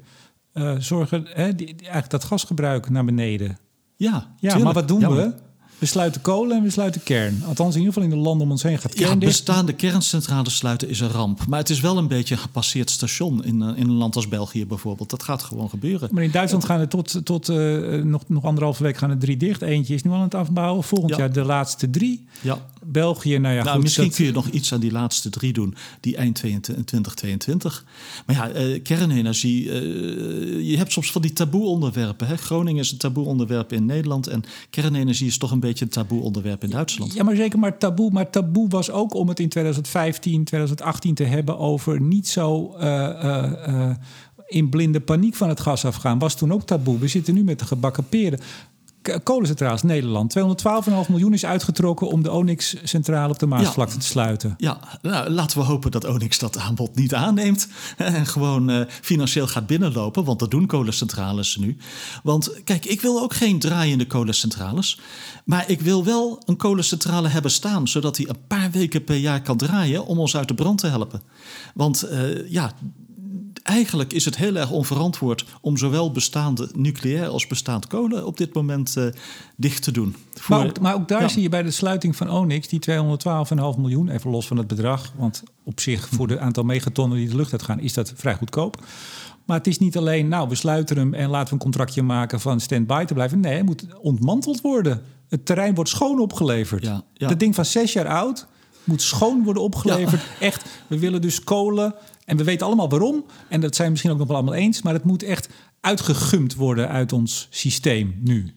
Uh, zorgen, hè, die, eigenlijk dat gasgebruik naar beneden. Ja, ja maar wat doen ja, we? We sluiten kolen en we sluiten kern. Althans, in ieder geval in de landen om ons heen gaat kern Ja, bestaande kerncentrales sluiten is een ramp. Maar het is wel een beetje een gepasseerd station in, in een land als België bijvoorbeeld. Dat gaat gewoon gebeuren. Maar in Duitsland gaan er tot, tot uh, nog, nog anderhalve week gaan er drie dicht. Eentje is nu aan het afbouwen. Volgend ja. jaar de laatste drie. Ja. België, nou ja, nou, goed, misschien dat... kun je nog iets aan die laatste drie doen, die eind 2022. Maar ja, uh, kernenergie, uh, je hebt soms van die taboe-onderwerpen. Groningen is een taboe-onderwerp in Nederland en kernenergie is toch een beetje een taboe-onderwerp in Duitsland. Ja, maar zeker maar taboe. Maar taboe was ook om het in 2015, 2018 te hebben over niet zo... Uh, in blinde paniek van het gas afgaan. Was toen ook taboe. We zitten nu met de gebakken peren. Kolencentrales Nederland. 212,5 miljoen is uitgetrokken om de Onyx-centrale op de Maasvlakte te sluiten. Ja, nou, laten we hopen dat Onyx dat aanbod niet aanneemt. En gewoon eh, financieel gaat binnenlopen. Want dat doen kolencentrales nu. Want kijk, ik wil ook geen draaiende kolencentrales. Maar ik wil wel een kolencentrale hebben staan. Zodat die een paar weken per jaar kan draaien om ons uit de brand te helpen. Want eh, ja, eigenlijk is het heel erg onverantwoord om zowel bestaande nucleair als bestaand kolen op dit moment eh, dicht te doen. Voor- Maar ook, maar ook daar Ja. zie je bij de sluiting van Onyx, die 212,5 miljoen, even los van het bedrag. Want op zich, voor de aantal megatonnen die de lucht uitgaan, is dat vrij goedkoop. Maar het is niet alleen, nou, we sluiten hem en laten we een contractje maken van stand-by te blijven. Nee, hij moet ontmanteld worden. Het terrein wordt schoon opgeleverd. Ja, ja. Dat ding van zes jaar oud moet schoon worden opgeleverd. Echt, we willen dus kolen. En we weten allemaal waarom. En dat zijn we misschien ook nog wel allemaal eens. Maar het moet echt uitgegumd worden uit ons systeem nu.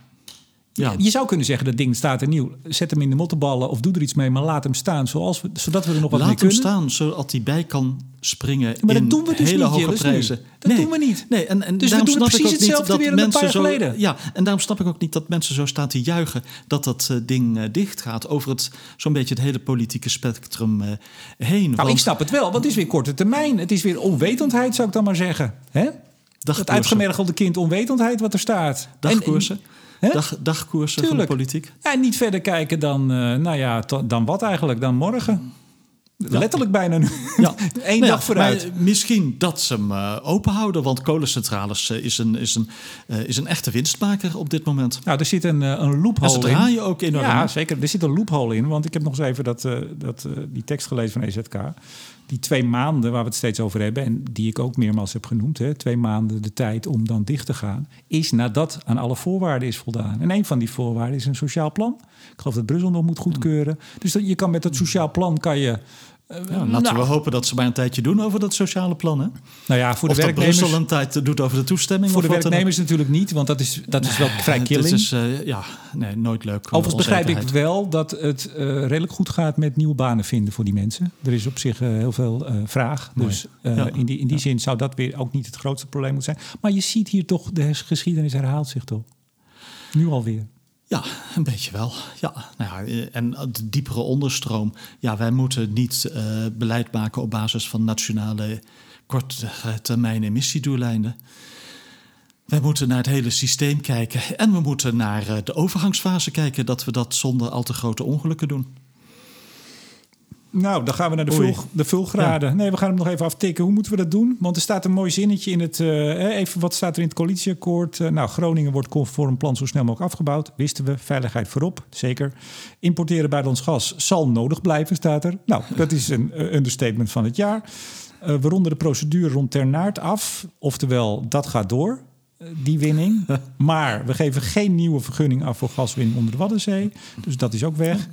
Ja. Je zou kunnen zeggen, dat ding staat er nieuw. Zet hem in de mottenballen of doe er iets mee, maar laat hem staan. Zoals we, zodat we er nog wat mee Laat hem kunnen. staan, zodat hij bij kan springen Maar dat in doen we dus hele niet, hoge Jillis, nu. prijzen. Dat doen we niet. Nee, en, en Dus we daarom doen snap ik precies hetzelfde dat weer een mensen paar zo, jaar geleden. Ja, en daarom snap ik ook niet dat mensen zo staan te juichen dat dat eh, ding eh, dicht gaat over het zo'n beetje het hele politieke spectrum eh, heen. Nou, ik snap het wel, want het is weer korte termijn. Het is weer onwetendheid, zou ik dan maar zeggen. Hè? Dagkoersen, uitgemergelde kind onwetendheid wat er staat. dagkoersen, Hè? Dag, dagkoersen van de Tuurlijk. politiek. En, niet verder kijken dan, eh, nou ja, dan wat eigenlijk, dan morgen. Letterlijk bijna nu. Ja. Eén Nou ja, dag vooruit. maar misschien dat ze hem eh, open houden, want kolencentrales eh, is, een, is, een, is een echte winstmaker op dit moment. Nou, er zit een, een loophole En ze in. draaien ook enorm. Ja, zeker. Er zit een loophole in. Want ik heb nog eens even dat, dat, die tekst gelezen van EZK. Die twee maanden waar we het steeds over hebben... en die ik ook meermaals heb genoemd... Hè, twee maanden de tijd om dan dicht te gaan... is nadat aan alle voorwaarden is voldaan. En een van die voorwaarden is een sociaal plan. Ik geloof dat Brussel nog moet goedkeuren. Dus dat, je kan met dat sociaal plan... kan je Ja, laten nou. we hopen dat ze maar een tijdje doen over dat sociale plan. Hè? Nou ja, voor de of dat werknemers, Brussel een tijd doet over de toestemming. voor de werknemers natuurlijk niet, want dat is, dat is wel vrij Het killing. is eh, ja, nee, nooit leuk. eh, Overigens begrijp ik wel dat het eh, redelijk goed gaat met nieuwe banen vinden voor die mensen. Er is op zich eh, heel veel eh, vraag. Mooi. Dus eh, Ja. in die, in die zin zou dat weer ook niet het grootste probleem moeten zijn. Maar je ziet hier toch, de geschiedenis herhaalt zich toch? Nu alweer. Ja, een beetje wel. Ja, nou ja, eh, en de diepere onderstroom. Ja, wij moeten niet eh, beleid maken op basis van nationale korte termijn emissiedoeleinden. Wij moeten naar het hele systeem kijken. En we moeten naar eh, de overgangsfase kijken. Dat we dat zonder al te grote ongelukken doen. Nou, dan gaan we naar de, vul, de vulgraden. Nee, we gaan hem nog even aftikken. Hoe moeten we dat doen? Want er staat een mooi zinnetje in het... eh, even wat staat er in het coalitieakkoord? Eh, nou, Groningen wordt conform plan zo snel mogelijk afgebouwd. Wisten we. Veiligheid voorop. Zeker. Importeren buitenlands gas zal nodig blijven, staat er. Nou, dat is een eh, understatement van het jaar. We ronden de procedure rond Ternaert af. Oftewel, dat gaat door. Die winning. Maar we geven geen nieuwe vergunning af voor gaswinning onder de Waddenzee. Dus dat is ook weg.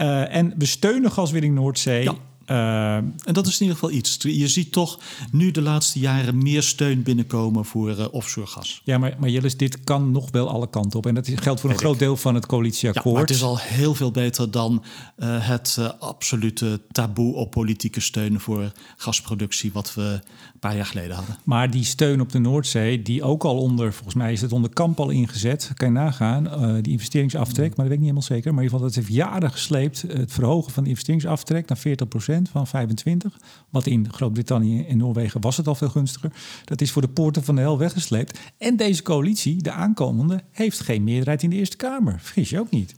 Eh, en we steunen gaswinning Noordzee. Ja. Eh, En dat is in ieder geval iets. Je ziet toch nu de laatste jaren meer steun binnenkomen voor eh, offshore gas. ja, maar, maar Jillis, dit kan nog wel alle kanten op. En dat geldt voor een Weet groot deel van het Ja, coalitieakkoord. maar het is al heel veel beter dan het absolute taboe op politieke steun voor gasproductie, wat we paar jaar geleden hadden. Maar die steun op de Noordzee, die ook al onder, volgens mij is het onder Kamp al ingezet, kan je nagaan, eh, die investeringsaftrek, maar dat weet ik niet helemaal zeker. Maar in ieder geval, dat heeft jaren gesleept, het verhogen van de investeringsaftrek naar 40% van 25. Wat in Groot-Brittannië en Noorwegen was het al veel gunstiger. Dat is voor de poorten van de hel weggesleept. En deze coalitie, de aankomende, heeft geen meerderheid in de Eerste Kamer. Vergis je ook niet.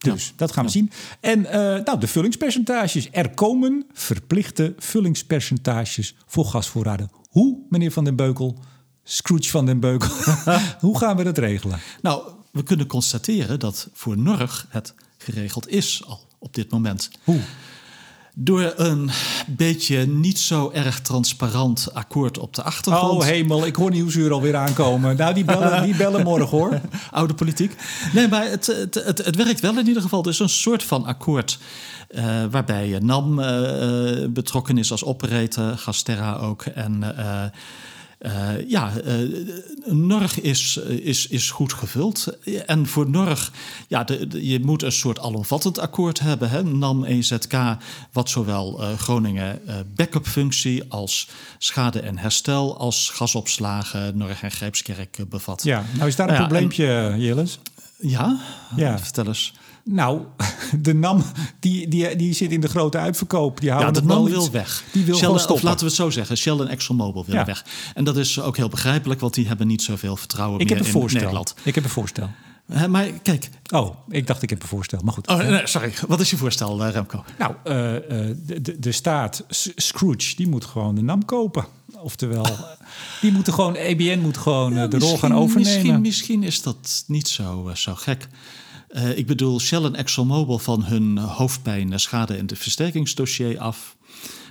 Dus dat gaan we zien. En eh, nou, de vullingspercentages. Er komen verplichte vullingspercentages voor gasvoorraden. Hoe, meneer Van den Beukel, Scrooge van den Beukel, hoe gaan we dat regelen? Nou, we kunnen constateren dat voor Norg het geregeld is al op dit moment. Hoe? Door een beetje niet zo erg transparant akkoord op de achtergrond. Oh hemel, ik hoor Nieuwsuur alweer aankomen. Nou, die bellen, die bellen morgen hoor. oude politiek. Nee, maar het, het, het, het werkt wel in ieder geval. Er is een soort van akkoord eh, waarbij eh, NAM eh, betrokken is als operator, Gasterra ook. En, Uh, ja, uh, Norg is, is, is goed gevuld. En voor Norg, ja, de, je moet een soort alomvattend akkoord hebben. Hè? NAM EZK, wat zowel uh, Groningen backup functie als schade en herstel, als gasopslagen, Norg en Grijpskerk bevat. Ja, nou is daar een probleempje, Jilles. Ja? ja, vertel eens. Nou, de NAM die, die, die zit in de grote uitverkoop. Die ja, de NAM wil weg. Die wil Shell, stoppen. Of laten we het zo zeggen, Shell en ExxonMobil willen weg. En dat is ook heel begrijpelijk, want die hebben niet zoveel vertrouwen ik meer heb een in voorstel. Nederland. Ik heb een voorstel. Maar kijk. Oh, ik dacht ik heb een voorstel, maar goed. Oh, nee, sorry. Wat is je voorstel, uh, Remco? Nou, uh, de, de, de staat, Scrooge, die moet gewoon de NAM kopen. Oftewel, die moeten gewoon, EBN moet gewoon ja, de rol gaan overnemen. Misschien, misschien is dat niet zo, zo gek. Uh, ik bedoel, Shell en ExxonMobil van hun hoofdpijn, schade en de versterkingsdossier af.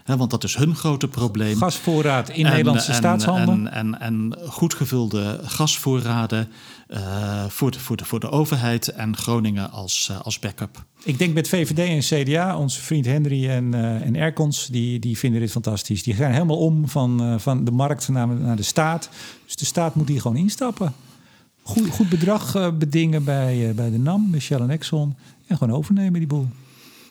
He, want dat is hun grote probleem. Gasvoorraad in en, Nederlandse en, staatshandel. En, en, en, goed gevulde gasvoorraden uh, voor, de, voor, de, voor de overheid en Groningen als, uh, als backup. Ik denk met VVD en CDA, onze vriend Henry en, uh, en Erkons, die, die vinden dit fantastisch. Die gaan helemaal om van, van de markt naar, naar de staat. Dus de staat moet hier gewoon instappen goed, goed bedrag uh, bedingen bij, uh, bij de NAM, Shell en Exxon. En gewoon overnemen die boel.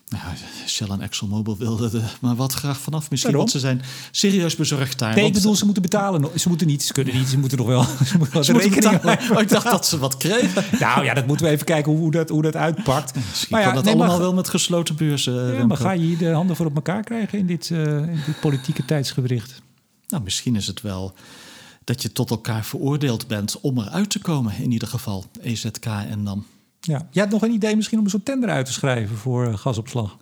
Ja, Shell en ExxonMobil wilden er maar wat graag vanaf. Misschien, want ze zijn serieus bezorgd daar. Nee, ik bedoel, ze moeten betalen. Ze moeten niet, ze kunnen niet, ze moeten nog wel. Ze moeten wel ze moeten betalen. Oh, ik dacht dat ze wat kregen. nou ja, dat moeten we even kijken hoe, dat, hoe dat uitpakt. Misschien maar ja, kan dat nee, allemaal maar, wel met gesloten beurzen. Ja, maar ga je hier de handen voor op elkaar krijgen in dit, uh, in dit politieke tijdsgewricht? Nou, misschien is het wel dat je tot elkaar veroordeeld bent om eruit te komen, in ieder geval, EZK en NAM. Ja, je had nog een idee misschien om soort tender uit te schrijven voor gasopslag.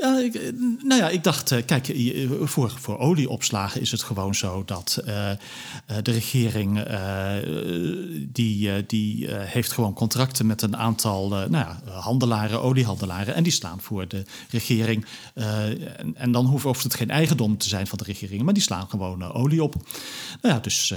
Ja, ik, nou ja, ik dacht, kijk, voor, voor olieopslagen is het gewoon zo dat de regering die, die heeft gewoon contracten met een aantal nou ja, handelaren, oliehandelaren, en die staan voor de regering. En, en, dan hoeft het geen eigendom te zijn van de regering, maar die slaan gewoon olie op. Nou ja, dus.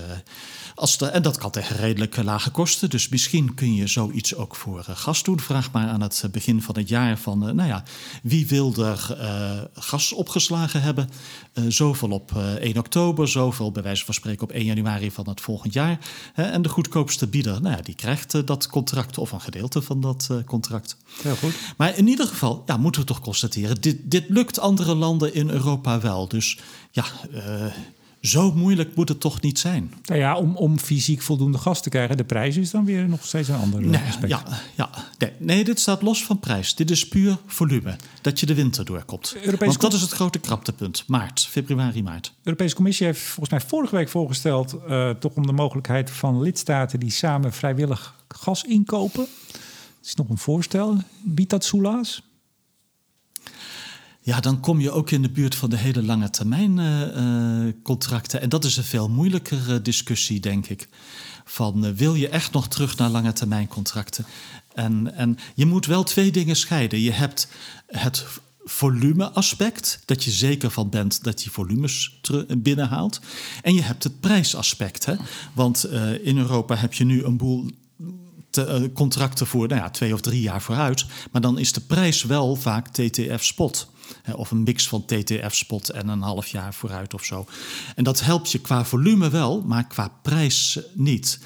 Als de, en dat kan tegen redelijk lage kosten. Dus misschien kun je zoiets ook voor gas doen. Vraag maar aan het begin van het jaar van, nou ja, wie wil uh, gas opgeslagen hebben? zoveel op 1 oktober, zoveel bij wijze van spreken op 1 januari van het volgend jaar. en de goedkoopste bieder, nou ja, die krijgt dat contract of een gedeelte van dat contract. Heel goed. Maar in ieder geval, ja, moeten we toch constateren, dit, dit lukt andere landen in Europa wel. Dus ja zo moeilijk moet het toch niet zijn? Nou ja, om, om fysiek voldoende gas te krijgen, de prijs is dan weer nog steeds een ander nee, aspect. Ja, ja. Nee, nee, dit staat los van prijs. Dit is puur volume. Dat je de winter doorkomt. Europese Want dat is het grote kraptepunt. Maart, februari, maart. De Europese Commissie heeft volgens mij vorige week voorgesteld... Uh, toch om de mogelijkheid van lidstaten die samen vrijwillig gas inkopen. Het is nog een voorstel. Biedt dat soelaas? Ja, dan kom je ook in de buurt van de hele lange termijn uh, contracten. En dat is een veel moeilijkere discussie, denk ik. Van wil je echt nog terug naar lange termijn contracten? En, en je moet wel twee dingen scheiden. Je hebt het volumeaspect, dat je zeker van bent dat je volumes binnenhaalt. En je hebt het prijsaspect. Hè? Want in Europa heb je nu een boel te, contracten voor nou ja, twee of drie jaar vooruit. Maar dan is de prijs wel vaak TTF-spot. Of een mix van TTF-spot en een half jaar vooruit of zo. En dat helpt je qua volume wel, maar qua prijs niet.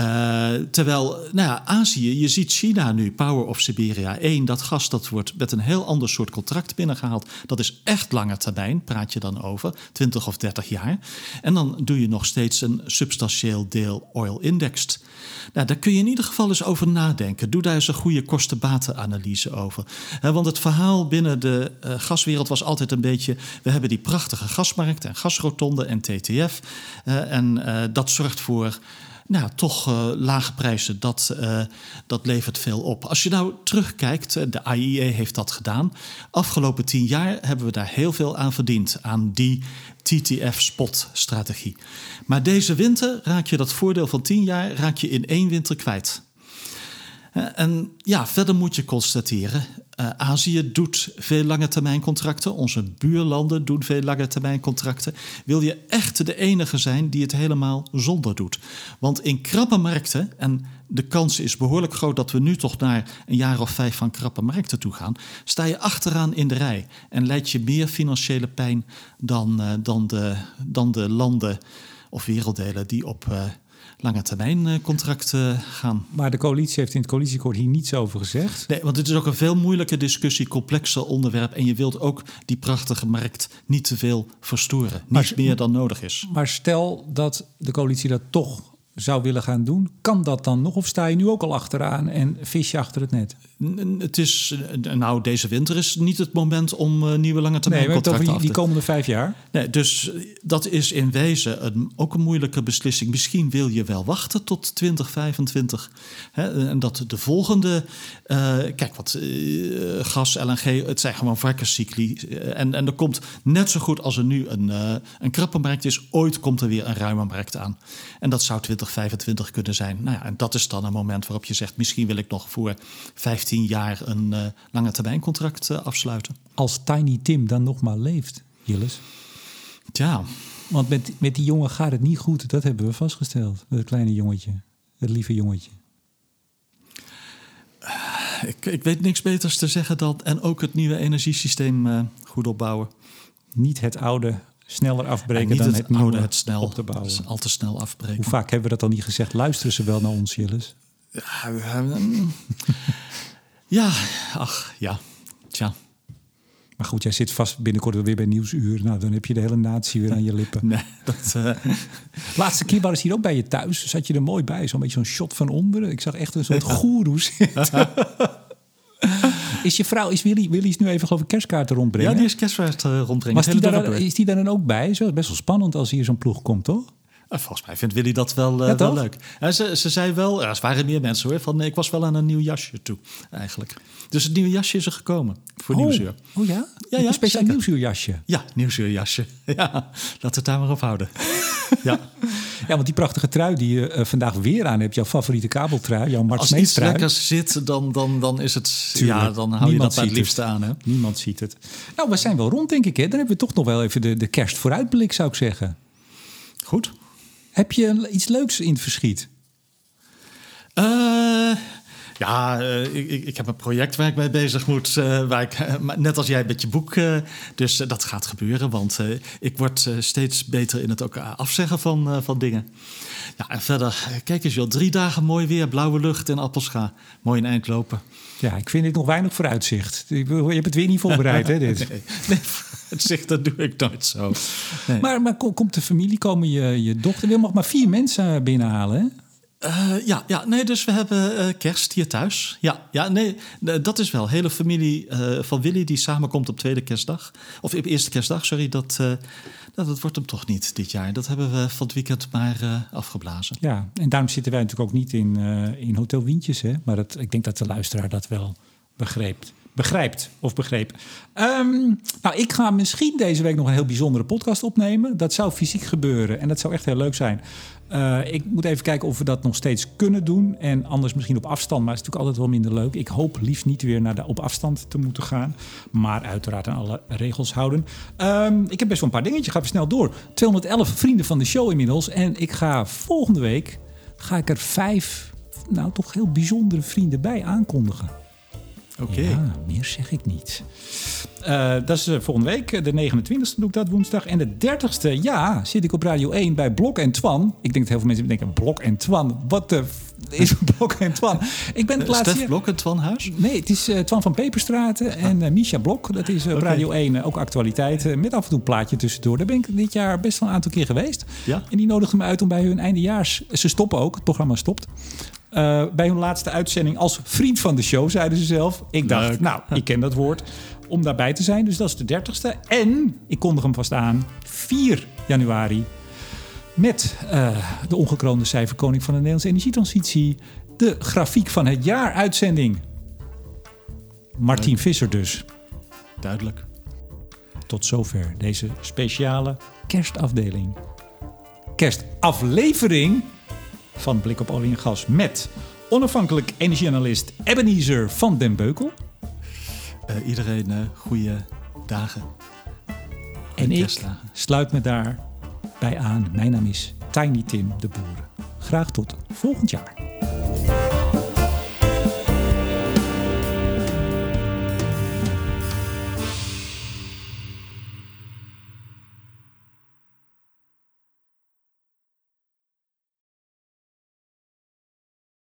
Uh, terwijl, nou ja, Azië, je ziet China nu, Power of Siberia 1, dat gas dat wordt met een heel ander soort contract binnengehaald. Dat is echt lange termijn, praat je dan over, 20 of 30 jaar. En dan doe je nog steeds een substantieel deel oil-indexed. Nou, daar kun je in ieder geval eens over nadenken. Doe daar eens een goede kosten-batenanalyse over. Want het verhaal binnen de uh, gaswereld was altijd een beetje... we hebben die prachtige gasmarkt en gasrotonde en TTF. Uh, en dat zorgt voor nou, toch uh, lage prijzen, dat, uh, dat levert veel op. Als je nou terugkijkt, de IEA heeft dat gedaan. Afgelopen tien jaar hebben we daar heel veel aan verdiend, aan die TTF-spot-strategie. Maar deze winter raak je dat voordeel van tien jaar raak je in één winter kwijt. En ja, verder moet je constateren, uh, Azië doet veel lange termijn contracten. Onze buurlanden doen veel lange termijn contracten. Wil je echt de enige zijn die het helemaal zonder doet? Want in krappe markten, en de kans is behoorlijk groot dat we nu toch naar een jaar of vijf van krappe markten toe gaan, sta je achteraan in de rij en leid je meer financiële pijn dan, uh, dan, de, dan de landen of werelddelen die op uh, lange termijn uh, contracten gaan. Maar de coalitie heeft in het coalitieakkoord hier niets over gezegd. Nee, want het is ook een veel moeilijke discussie, complexer onderwerp. En je wilt ook die prachtige markt niet te veel verstoren. Niet meer dan nodig is. Maar stel dat de coalitie dat toch zou willen gaan doen. Kan dat dan nog? Of sta je nu ook al achteraan en vis je achter het net? Het is, eh, nou, deze winter is niet het moment om uh, nieuwe lange termijn nee, contracten over die, die komende vijf jaar. Nee, dus eh, dat is in wezen een, ook een moeilijke beslissing. Misschien wil je wel wachten tot 2025. Hè, en dat de volgende... Uh, kijk, wat uh, gas, LNG, het zijn gewoon varkenscycli. en, en er komt net zo goed als er nu een, een krappe markt is... ooit komt er weer een ruime markt aan. En dat zou 2025 kunnen zijn. Nou ja, en dat is dan een moment waarop je zegt... misschien wil ik nog voor 15 jaar een uh, lange termijn contract uh, afsluiten. Als Tiny Tim dan nog maar leeft, Jilles. Ja. Want met, met die jongen gaat het niet goed. Dat hebben we vastgesteld. Het kleine jongetje. Het lieve jongetje. Ik, ik weet niks beters te zeggen dan... en ook het nieuwe energiesysteem uh, goed opbouwen. Niet het oude sneller afbreken dan het, het nieuwe het snel op te bouwen. Al te snel afbreken. Hoe vaak hebben we dat al niet gezegd? Luisteren ze wel naar ons, Jilles? Ja, ja, ach, ja. Tja. Maar goed, jij zit vast binnenkort weer bij Nieuwsuur. Nou, dan heb je de hele natie weer aan je lippen. Nee, dat... Uh... Laatste keer was hier ook bij je thuis. Zat je er mooi bij, zo'n beetje zo'n shot van onderen. Ik zag echt een soort goeroe zitten. is je vrouw, is Willy, Willy is nu even geloof ik kerstkaarten rondbrengen? Ja, die is kerstkaarten uh, rondbrengen. Was die daar, is die daar dan ook bij? Zo, best wel spannend als hier zo'n ploeg komt, toch? Uh, volgens mij vindt Willy dat wel, uh, ja, wel leuk. Uh, ze, ze zei wel, er waren meer mensen hoor, van ik was wel aan een nieuw jasje toe eigenlijk. Dus het nieuwe jasje is er gekomen voor oh. Nieuwsuur. Oh ja? ja, ja een speciaal zeker. Nieuwsuurjasje? Ja, Nieuwsuurjasje. Ja, laten we het daar maar op houden. ja. ja, want die prachtige trui die je vandaag weer aan hebt, jouw favoriete kabeltrui, jouw Mart Als iets lekkers zit, dan, dan, dan is het, Tuurlijk. ja, dan hou Niemand je dat het liefste aan. Hè? Niemand ziet het. Nou, we zijn wel rond denk ik. Hè? Dan hebben we toch nog wel even de, de kerstvooruitblik zou ik zeggen. Goed. Heb je iets leuks in het verschiet? Uh, ja, uh, ik, ik, heb een project waar ik mee bezig moet. Uh, waar ik, net als jij met je boek. dus dat gaat gebeuren. Want ik word steeds beter in het ook afzeggen van, van dingen. Ja, en verder, kijk eens joh. Drie dagen mooi weer, blauwe lucht en appelscha. Mooi in eind lopen. Ja, ik vind dit nog weinig vooruitzicht. Je hebt het weer niet voorbereid, hè, dit? nee, nee, vooruitzicht, dat doe ik nooit zo. Nee. Maar, maar komt de familie, komen je, je dochter... wil nog maar vier mensen binnenhalen, hè? Uh, ja, ja, nee, dus we hebben uh, kerst hier thuis. Ja, ja, nee, dat is wel. Hele familie uh, van Willy die samenkomt op tweede kerstdag. Of op eerste kerstdag, sorry. Dat, dat, dat wordt hem toch niet dit jaar. Dat hebben we van het weekend maar afgeblazen. Ja, en daarom zitten wij natuurlijk ook niet in, in Hotel Wientjes. Hè? Maar dat, ik denk dat de luisteraar dat wel begreep begrijpt of begreep. Um, nou, ik ga misschien deze week nog een heel bijzondere podcast opnemen. Dat zou fysiek gebeuren en dat zou echt heel leuk zijn. Uh, ik moet even kijken of we dat nog steeds kunnen doen. En anders misschien op afstand, maar het is natuurlijk altijd wel minder leuk. Ik hoop liefst niet weer naar de op afstand te moeten gaan. Maar uiteraard aan alle regels houden. Um, ik heb best wel een paar dingetjes. Ga snel door. 211 vrienden van de show inmiddels. En ik ga volgende week ga ik er vijf, nou toch heel bijzondere vrienden bij aankondigen. Oké. Ja, meer zeg ik niet. Uh, dat is uh, volgende week. De 29e doe ik dat woensdag. En de 30e, ja, zit ik op Radio 1 bij Blok en Twan. Ik denk dat heel veel mensen denken, Blok en Twan, wat de is Blok en Twan? Ik ben het laatste Stef Blok en Twan Huis? Nee, het is uh, Twan van Peperstraten en uh, Misha Blok. Dat is op okay. Radio 1 ook actualiteit. met af en toe een plaatje tussendoor. Daar ben ik dit jaar best wel een aantal keer geweest. Ja? En die nodigden me uit om bij hun eindejaars... Ze stoppen ook, het programma stopt. Uh, bij hun laatste uitzending als vriend van de show, zeiden ze zelf. Ik dacht, Leuk. nou, ik ken dat woord. Om daarbij te zijn. Dus dat is de 30ste. En ik kondig hem vast aan. 4 januari. Met uh, de ongekroonde cijferkoning van de Nederlandse energietransitie. De grafiek van het jaar uitzending. Martien Leuk. Visser dus. Duidelijk. Tot zover deze speciale kerstafdeling. Kerstaflevering van Blik op Olie en Gas met onafhankelijk energieanalist Ebenezer van den Beukel. Uh, iedereen uh, goede dagen. En ik sluit me daarbij aan. Mijn naam is Tiny Tim de Boer. Graag tot volgend jaar.